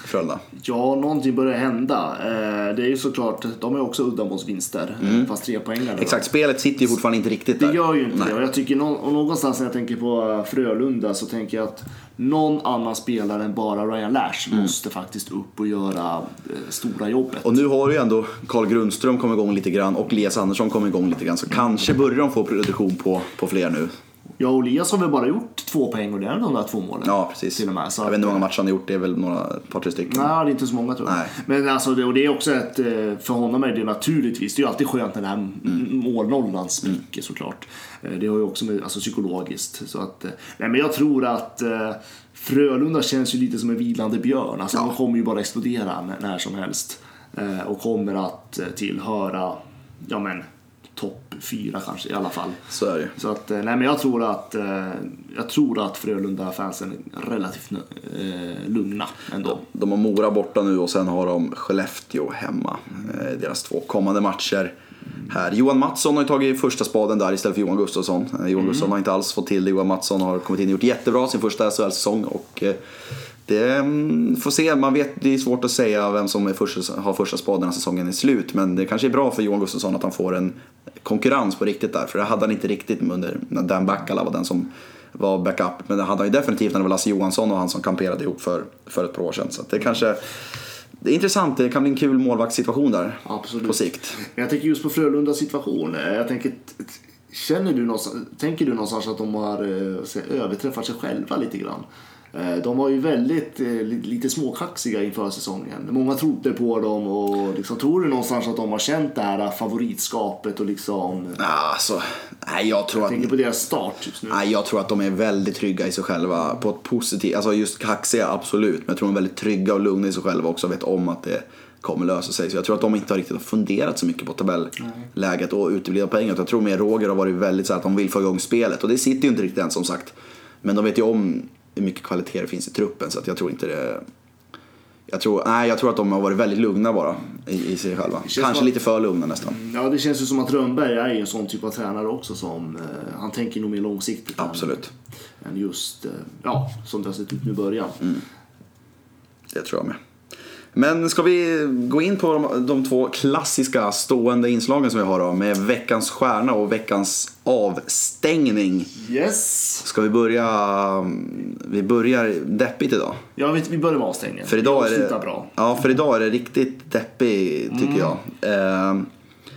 Frölunda. Ja, någonting börjar hända. Eh, det är ju såklart, de är också uddamålsvinster. Mm. Fast tre poäng Exakt, spelet sitter ju fortfarande inte riktigt där. Det gör ju inte Nej. det. Och jag tycker och någonstans när jag tänker på eh, Frölunda så tänker jag att någon annan spelare än bara Ryan Lash måste faktiskt upp och göra eh, stora jobbet. Mm. Och nu har ju ändå Carl Grundström kommit igång lite grann och Elias Andersson kommit igång lite grann. Så kanske börjar de få produktion på, på fler nu. Ja, och Elias har väl bara gjort två poäng och det är de där två målen. Ja, precis. Till och med. Så jag vet inte hur många matcher han har gjort, det är väl några, ett par, tre stycken. Nej, det är inte så många tror jag. Nej. Men alltså, det, och det är också ett, eh, för honom är det naturligtvis, det är ju alltid skönt när den här mm. målnollan spricker såklart. Eh, Det har ju också med, alltså psykologiskt. Så att, eh, nej men jag tror att Frölunda känns ju lite som en vilande björn. Alltså de kommer ju bara explodera när, som helst. Och kommer att tillhöra, ja men, fyra kanske i alla fall. Så är det. Så att, eh, nej men jag tror att, eh, jag tror att Frölunda-fansen är relativt eh, lugna ändå. De har Mora borta nu och sen har de Skellefteå hemma. Deras två kommande matcher. Här. Johan Mattsson har ju tagit första spaden där istället för Johan Gustafsson. Johan Gustafsson har inte alls fått till det. Johan Mattsson har kommit in och gjort jättebra sin första SHL-säsong. Och det mm, får se, man vet det är svårt att säga vem som är första, har första spaden när säsongen är slut. Men det kanske är bra för Johan Gustafsson att han får en konkurrens på riktigt där. För det hade han inte riktigt under när Dan Backala var den som var backup. Men det hade han ju definitivt när det var Lasse Johansson och han som kamperade ihop för, för ett par år sedan. Så det kanske det är intressant, det kan bli en kul målvaktssituation där Absolut. på sikt. Jag tänker just på Frölundas situation. Jag tänker, känner du någonstans, tänker du någonstans att de har eh, överträffat sig själva lite grann? Eh, De var ju väldigt eh, li- lite småkaxiga inför säsongen. Många trodde på dem och liksom, tror du någonstans att de har känt det här favoritskapet och liksom... Alltså, nej jag tror att Tänker på deras start just nu. Nej, jag tror att de är väldigt trygga i sig själva på ett positivt, alltså just kaxiga absolut, men jag tror de är väldigt trygga och lugna i sig själva också och vet om att det kommer lösa sig. Så jag tror att de inte har riktigt har funderat så mycket på tabelläget och uteblivna poäng. Jag tror mer Roger har varit väldigt så att de vill få igång spelet och det sitter ju inte riktigt än som sagt. Men de vet ju om hur mycket kvalitet det finns i truppen så att jag tror inte det jag tror, nej, jag tror att de har varit väldigt lugna bara i, i sig själva. Kanske som- lite för lugna nästan. Ja, det känns ju som att Rönnberg är en sån typ av tränare också som... Eh, han tänker nog mer långsiktigt. än- Absolut. Än just, eh, ja, som det har sett ut nu i början. Det tror jag med. Men ska vi gå in på de, de två klassiska stående inslagen som vi har då, med veckans stjärna och veckans avstängning. Yes! Ska vi börja, vi börjar deppigt idag. Ja, vi, vi börjar med avstängningen. För idag är det, bra. ja, för idag är det riktigt deppigt tycker jag. Eh,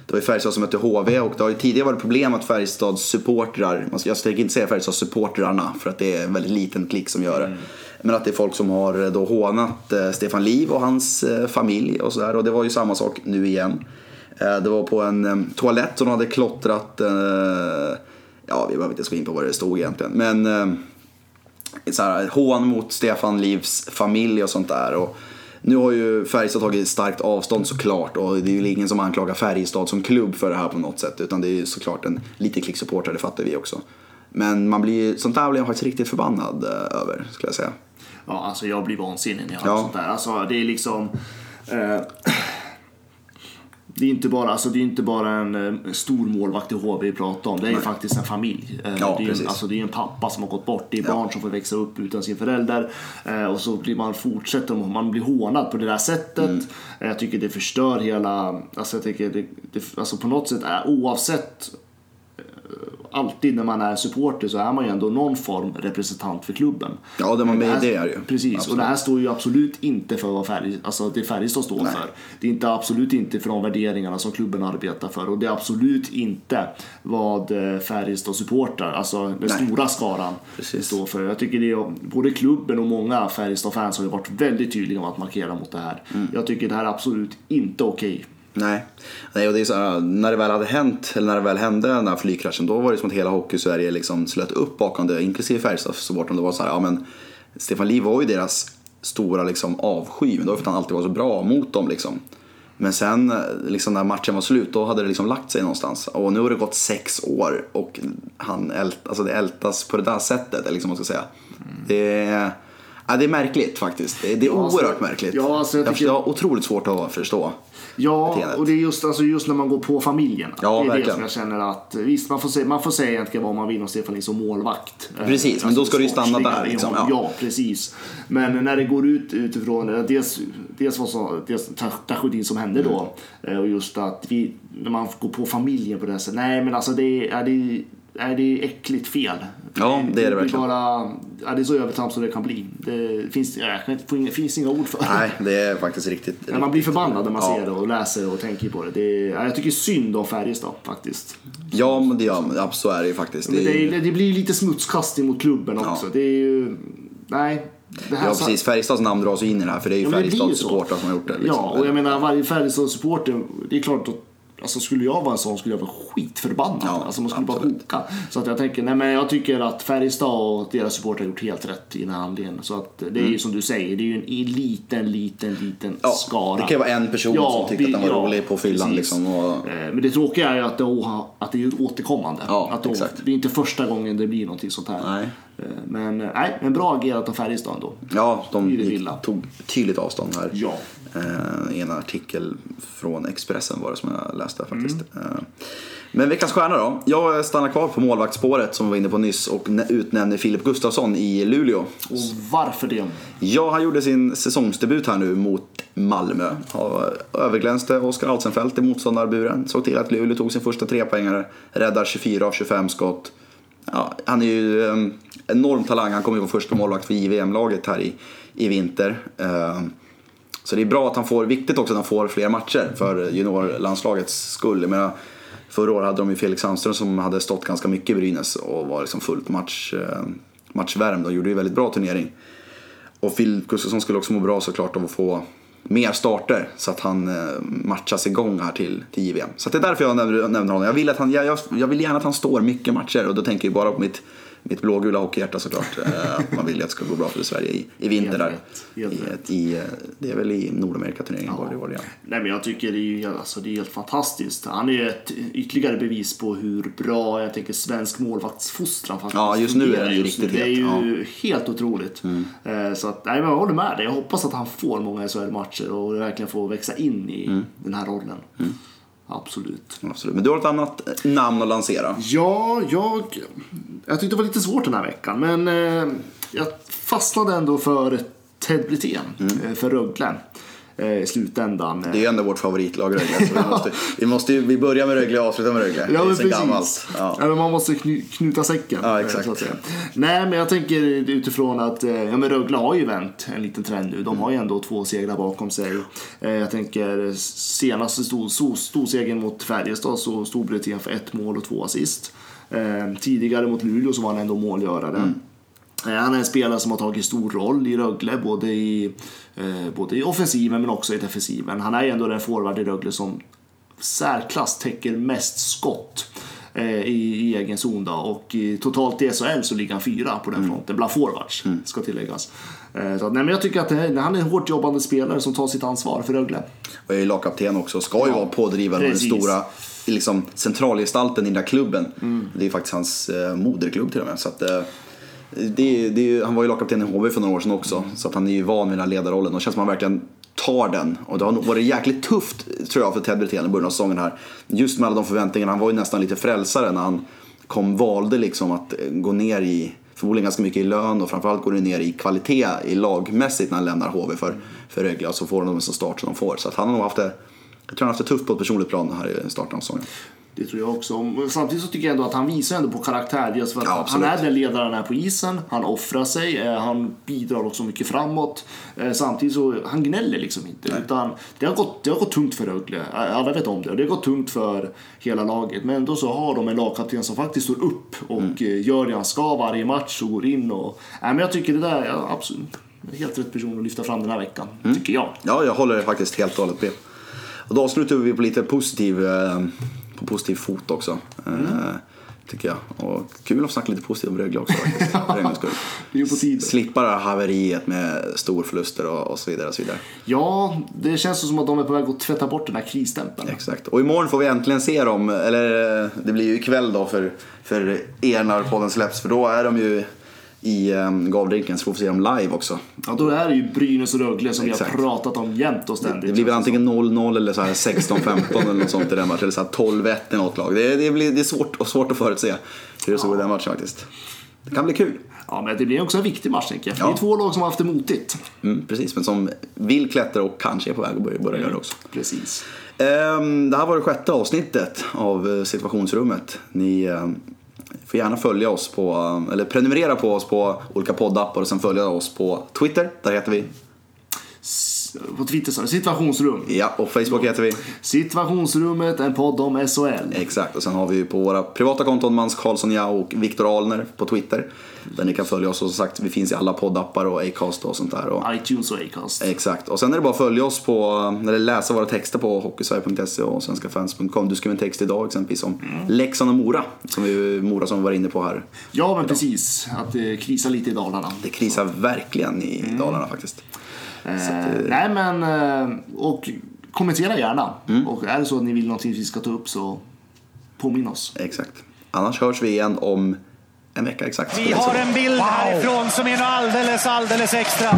det var ju Färjestad som mötte HV och det har ju tidigare varit problem att Färjestads supportrar, jag tänker inte säga Färjestads supportrarna för att det är en väldigt liten klick som gör det. Men att det är folk som har eh, då hånat eh, Stefan Liv och hans eh, familj och sådär. Och det var ju samma sak nu igen. Det var på en toalett som de hade klottrat, ja vi behöver inte gå in på vad det stod egentligen. Men så här, hån mot Stefan Livs familj och sånt där. Och nu har ju Färjestad tagit starkt avstånd såklart och det är ju ingen som anklagar Färjestad som klubb för det här på något sätt utan det är ju såklart en liten klick supportrar, det fattar vi också. Men man blir, sånt där blir jag faktiskt riktigt förbannad över skulle jag säga. Ja, alltså jag blir vansinnig när jag hör Ja. sånt där. Alltså det är liksom... Eh, det är inte bara, alltså, det är inte bara en eh, stor målvakt i HV vi pratar om. Det är ju faktiskt en familj. Eh, Ja, det, är, precis. alltså, det är en pappa som har gått bort. Det är Ja. barn som får växa upp utan sin förälder. Eh, och så blir man fortsätter, man blir hånad på det där sättet. Mm. Jag tycker det förstör hela, alltså jag tycker det, det alltså på något sätt är oavsett alltid när man är supporter så är man ju ändå någon form representant för klubben. Ja, det, man, här- det är ju. Precis, Absolut. och det här står ju absolut inte för vad Färg, alltså det Färjestad står för. Det är inte absolut inte för de värderingarna som klubben arbetar för och det är absolut inte vad eh, Färjestad supportrar, alltså den Nej. stora skaran, Precis. står för. Jag tycker det är, både klubben och många Färjestad-fans har ju varit väldigt tydliga med att markera mot det här. Mm. Jag tycker det här är absolut inte okej. Nej, Nej och det är så här, när det väl hade hänt, eller när det väl hände den här flygkraschen, då var det som att hela Hockeysverige liksom slöt upp bakom det, inklusive Färjestads-supportrarna. Det var så här, ja men Stefan Liv var ju deras stora liksom avsky, men det var för att han alltid var så bra mot dem liksom. Men sen liksom när matchen var slut, då hade det liksom lagt sig någonstans. Och nu har det gått sex år och han ält, alltså det ältas på det där sättet, eller liksom man ska säga. Det är, ja, det är märkligt faktiskt. Det är, det är Ja, alltså- oerhört märkligt. ja, alltså jag, tycker- jag har otroligt svårt att förstå. Ja, beteendet. och det är just, alltså just när man går på familjen. Ja, det är det verkligen. som jag känner att, visst man får, säga, man får säga egentligen vad man vill om Stefan som målvakt. Precis, men då ska det ju stanna där, liksom, ja. ja, precis. Men när det går ut utifrån, eh, dels, dels vad som, dels tra- tragedin som hände då, Mm. eh, och just att vi, när man går på familjen på det här sättet. Nej men alltså det är, det är, det är äckligt fel. Ja, det är det verkligen. bara, ja, det är så övertramp som det kan bli. Det finns, ja, finns inga ord för det. Nej, det är faktiskt riktigt. Ja, man blir förbannad när man Ja. ser det och läser och tänker på det. det är, ja, jag tycker synd om Färjestad faktiskt. Ja, men det, ja, så är det ju faktiskt. Det är, det, är, det blir lite smutskastning mot klubben också. Det är ju... Nej. Det ja, precis. Färjestads namn dras ju in i det här för det är ju Ja, det Färjestads supportrar som har gjort det. Liksom. Ja, och jag menar varje Färjestad-supporter, det är klart att Alltså skulle jag vara en sån skulle jag vara skitförbannad. Ja, alltså man skulle bara hoka. Så att jag tänker, nej men jag tycker att Färjestad och deras supportrar har gjort helt rätt i den här handlingen. Så att det är ju som du säger, det är ju en liten, liten, liten Mm. Ja, skara. det kan ju vara en person som tyckte att den var rolig på fyllan, liksom, och- Eh, Men det tråkiga är ju att det, att det är återkommande. Ja, att exakt. det är inte första gången det blir någonting sånt här. Nej. Eh, Men, nej, men bra agerat av Färjestad ändå. Ja, de tog tydligt avstånd här. Ja. Eh, I en artikel från Expressen var det som jag läste faktiskt. Mm. Eh, men veckans stjärna då? Jag stannar kvar på målvaktsspåret som vi var inne på nyss och nä- utnämner Filip Gustafsson i Luleå. Och varför det? Ja, han gjorde sin säsongsdebut här nu mot Malmö. Överglänste Oskar Alsenfelt i motståndarburen. Såg till att Luleå tog sin första trepoängare. Räddar 24 av 25 skott. Ja, han är ju en enorm talang. Han kommer ju vara första målvakt för JVM-laget här i, i vinter. Så det är bra att han får, viktigt också att han får fler matcher för juniorlandslagets skull. Jag menar, förra året hade de ju Felix Sandström som hade stått ganska mycket i Brynäs och var liksom fullt match, eh, matchvärmd och gjorde ju väldigt bra turnering. Och Phil Gustafsson skulle också må bra såklart av att få mer starter så att han eh, matchas igång här till, till JVM. Så det är därför jag nämner, honom. Jag vill, att han, jag, jag vill gärna att han står mycket matcher och då tänker jag bara på mitt, mitt blågula hockeyhjärta såklart. Eh, Man vill ju att det ska gå bra för Sverige i, i vinter där. helt I, ett- i, eh, det är väl i Nordamerikaturneringen var det var det ja. Nej men jag tycker det är ju alltså, det är helt fantastiskt. Han är ju ett ytterligare bevis på hur bra jag tänker svensk målvaktsfostran faktiskt Ja, just nu är det ju riktigt Det är Mm. ju helt otroligt. Eh, Så att, nej, men jag håller med dig. Jag hoppas att han får många SHL-matcher och verkligen får växa in i Mm. den här rollen. Absolut. Absolut. Men du har ett annat eh, namn att lansera. Ja, jag, jag tyckte det var lite svårt den här veckan. Men eh, jag fastnade ändå för Ted Brithén, eh, för Rögle. Eh, I slutändan. Mm. Det är ju ändå vårt favoritlag Rögle. Så vi, måste, vi, måste vi börjar med Rögle och avslutar med Rögle. det Ja, är men så precis. gammalt. Ja. Men man måste kny, knuta säcken. Ja, eh, exakt. Nej, men jag tänker utifrån att eh, ja, men Rögle har ju vänt en liten trend nu. De har ju ändå två segrar bakom sig. Eh, Jag tänker senaste stor, stor, storsegern mot Färjestad så stod Brithén för ett mål och två assist. Eh, Tidigare mot Luleå så var han ändå målgörare. Eh, Han är en spelare som har tagit stor roll i Rögle, både i, eh, både i offensiven men också i defensiven. Han är ju ändå den forward i Rögle som särklass täcker mest skott eh, i, i egen zon. Då. Och i, totalt i SHL så ligger han fyra på den fronten, bland forwards, ska tilläggas. Eh, så, nej, men jag tycker att det, han är en hårt jobbande spelare som tar sitt ansvar för Rögle. Och är lagkapten också. Ska ju Ja, vara pådrivaren och den stora liksom, centralgestalten i den där klubben. Mm. Det är faktiskt hans eh, moderklubb till och med. Så att, eh, det, är- det är, han var ju lagkapten i HV för några år sedan också. Mm. Så att han är ju van vid den här ledarrollen. Och det känns som att han verkligen tar den. Och det har nog varit jäkligt tufft tror jag för Ted Brithén i början av säsongen här. Just med alla de förväntningarna. Han var ju nästan lite frälsare när han kom, valde liksom att eh, gå ner i förmodligen ganska mycket i lön och framförallt går det ner i kvalitet i lagmässigt när han lämnar HV för, för Rögle och så får de en sån start som de får. Så att han har nog haft det, jag tror han har haft det tufft på ett personligt plan här i starten av säsongen. Det tror jag också. Samtidigt så tycker jag ändå att han visar ändå på karaktär. Dels för att Ja, han är den ledaren han är på isen. Han offrar sig. eh, Han bidrar också mycket framåt. Eh, Samtidigt så han gnäller liksom inte. Utan det har, gått, det har gått tungt för Rögle. Eh, Alla vet om det. Det har gått tungt för hela laget. Men ändå så har de en lagkapten som faktiskt står upp och Mm. gör det han ska varje match och går in. Och, nej, men jag tycker det där är absolut helt rätt person att lyfta fram den här veckan. Mm. Tycker jag. Ja, jag håller faktiskt helt och hållet med. Och då avslutar vi på lite positiv, eh, på positiv fot också. eh, Tycker jag. Och kul att snacka lite positivt om Rögle också faktiskt. Det. Slippa det här haveriet med storförluster och, och så vidare. Och så vidare. Ja, det känns som att de är på väg att tvätta bort den här krisstämpeln. Exakt. Och imorgon får vi äntligen se dem, eller eh, det blir ju ikväll då för, för er när podden släpps. För då är de ju i um, Gavdrinken så får vi se dem live också. Ja, då är det ju Brynäs och Rögle som Exakt. vi har pratat om jämt och ständigt. Det blir väl antingen 0-0 eller så här 16-15 eller något sånt i den matchen. Eller så här 12-1 i något lag. Det, det, blir, det är svårt, och svårt att förutse hur det såg ut i den matchen faktiskt. Det kan bli kul. Ja, men det blir också en viktig match tänker jag. Ja. Det är två lag som har haft det motigt. Mm, precis, men som vill klättra och kanske är på väg att börja, börja göra det också. Precis. Ehm, det här var det sjätte avsnittet av eh, situationsrummet. Ni ehm, får gärna följa oss på, um, eller prenumerera på oss på olika poddappar och sen följa oss på Twitter. Där heter vi. På Twitter sa du, situationsrum. Ja, och Facebook heter vi. Situationsrummet, en podd om SHL. Exakt, och sen har vi ju på våra privata konton Mans Karlsson Jao och Viktor Alner på Twitter. Där ni kan följa oss och som sagt, vi finns i alla poddappar och Acast och sånt där. Och, iTunes och Acast. Exakt, och sen är det bara att följa oss på, eller läsa våra texter på hockeysverige.se och svenskafans.com. Du skrev en text idag exempelvis om Leksand och Mora, som vi, Mora som vi var inne på här. Ja, men precis. Att det krisar lite i Dalarna. Det krisar verkligen i Dalarna faktiskt. Eh, nej, men... Eh, och kommentera gärna. Mm. Och är det så att ni vill någonting vi ska ta upp så påminn oss. Exakt. Annars hörs vi igen om en vecka exakt. Vi har en bild härifrån som är något alldeles, alldeles extra.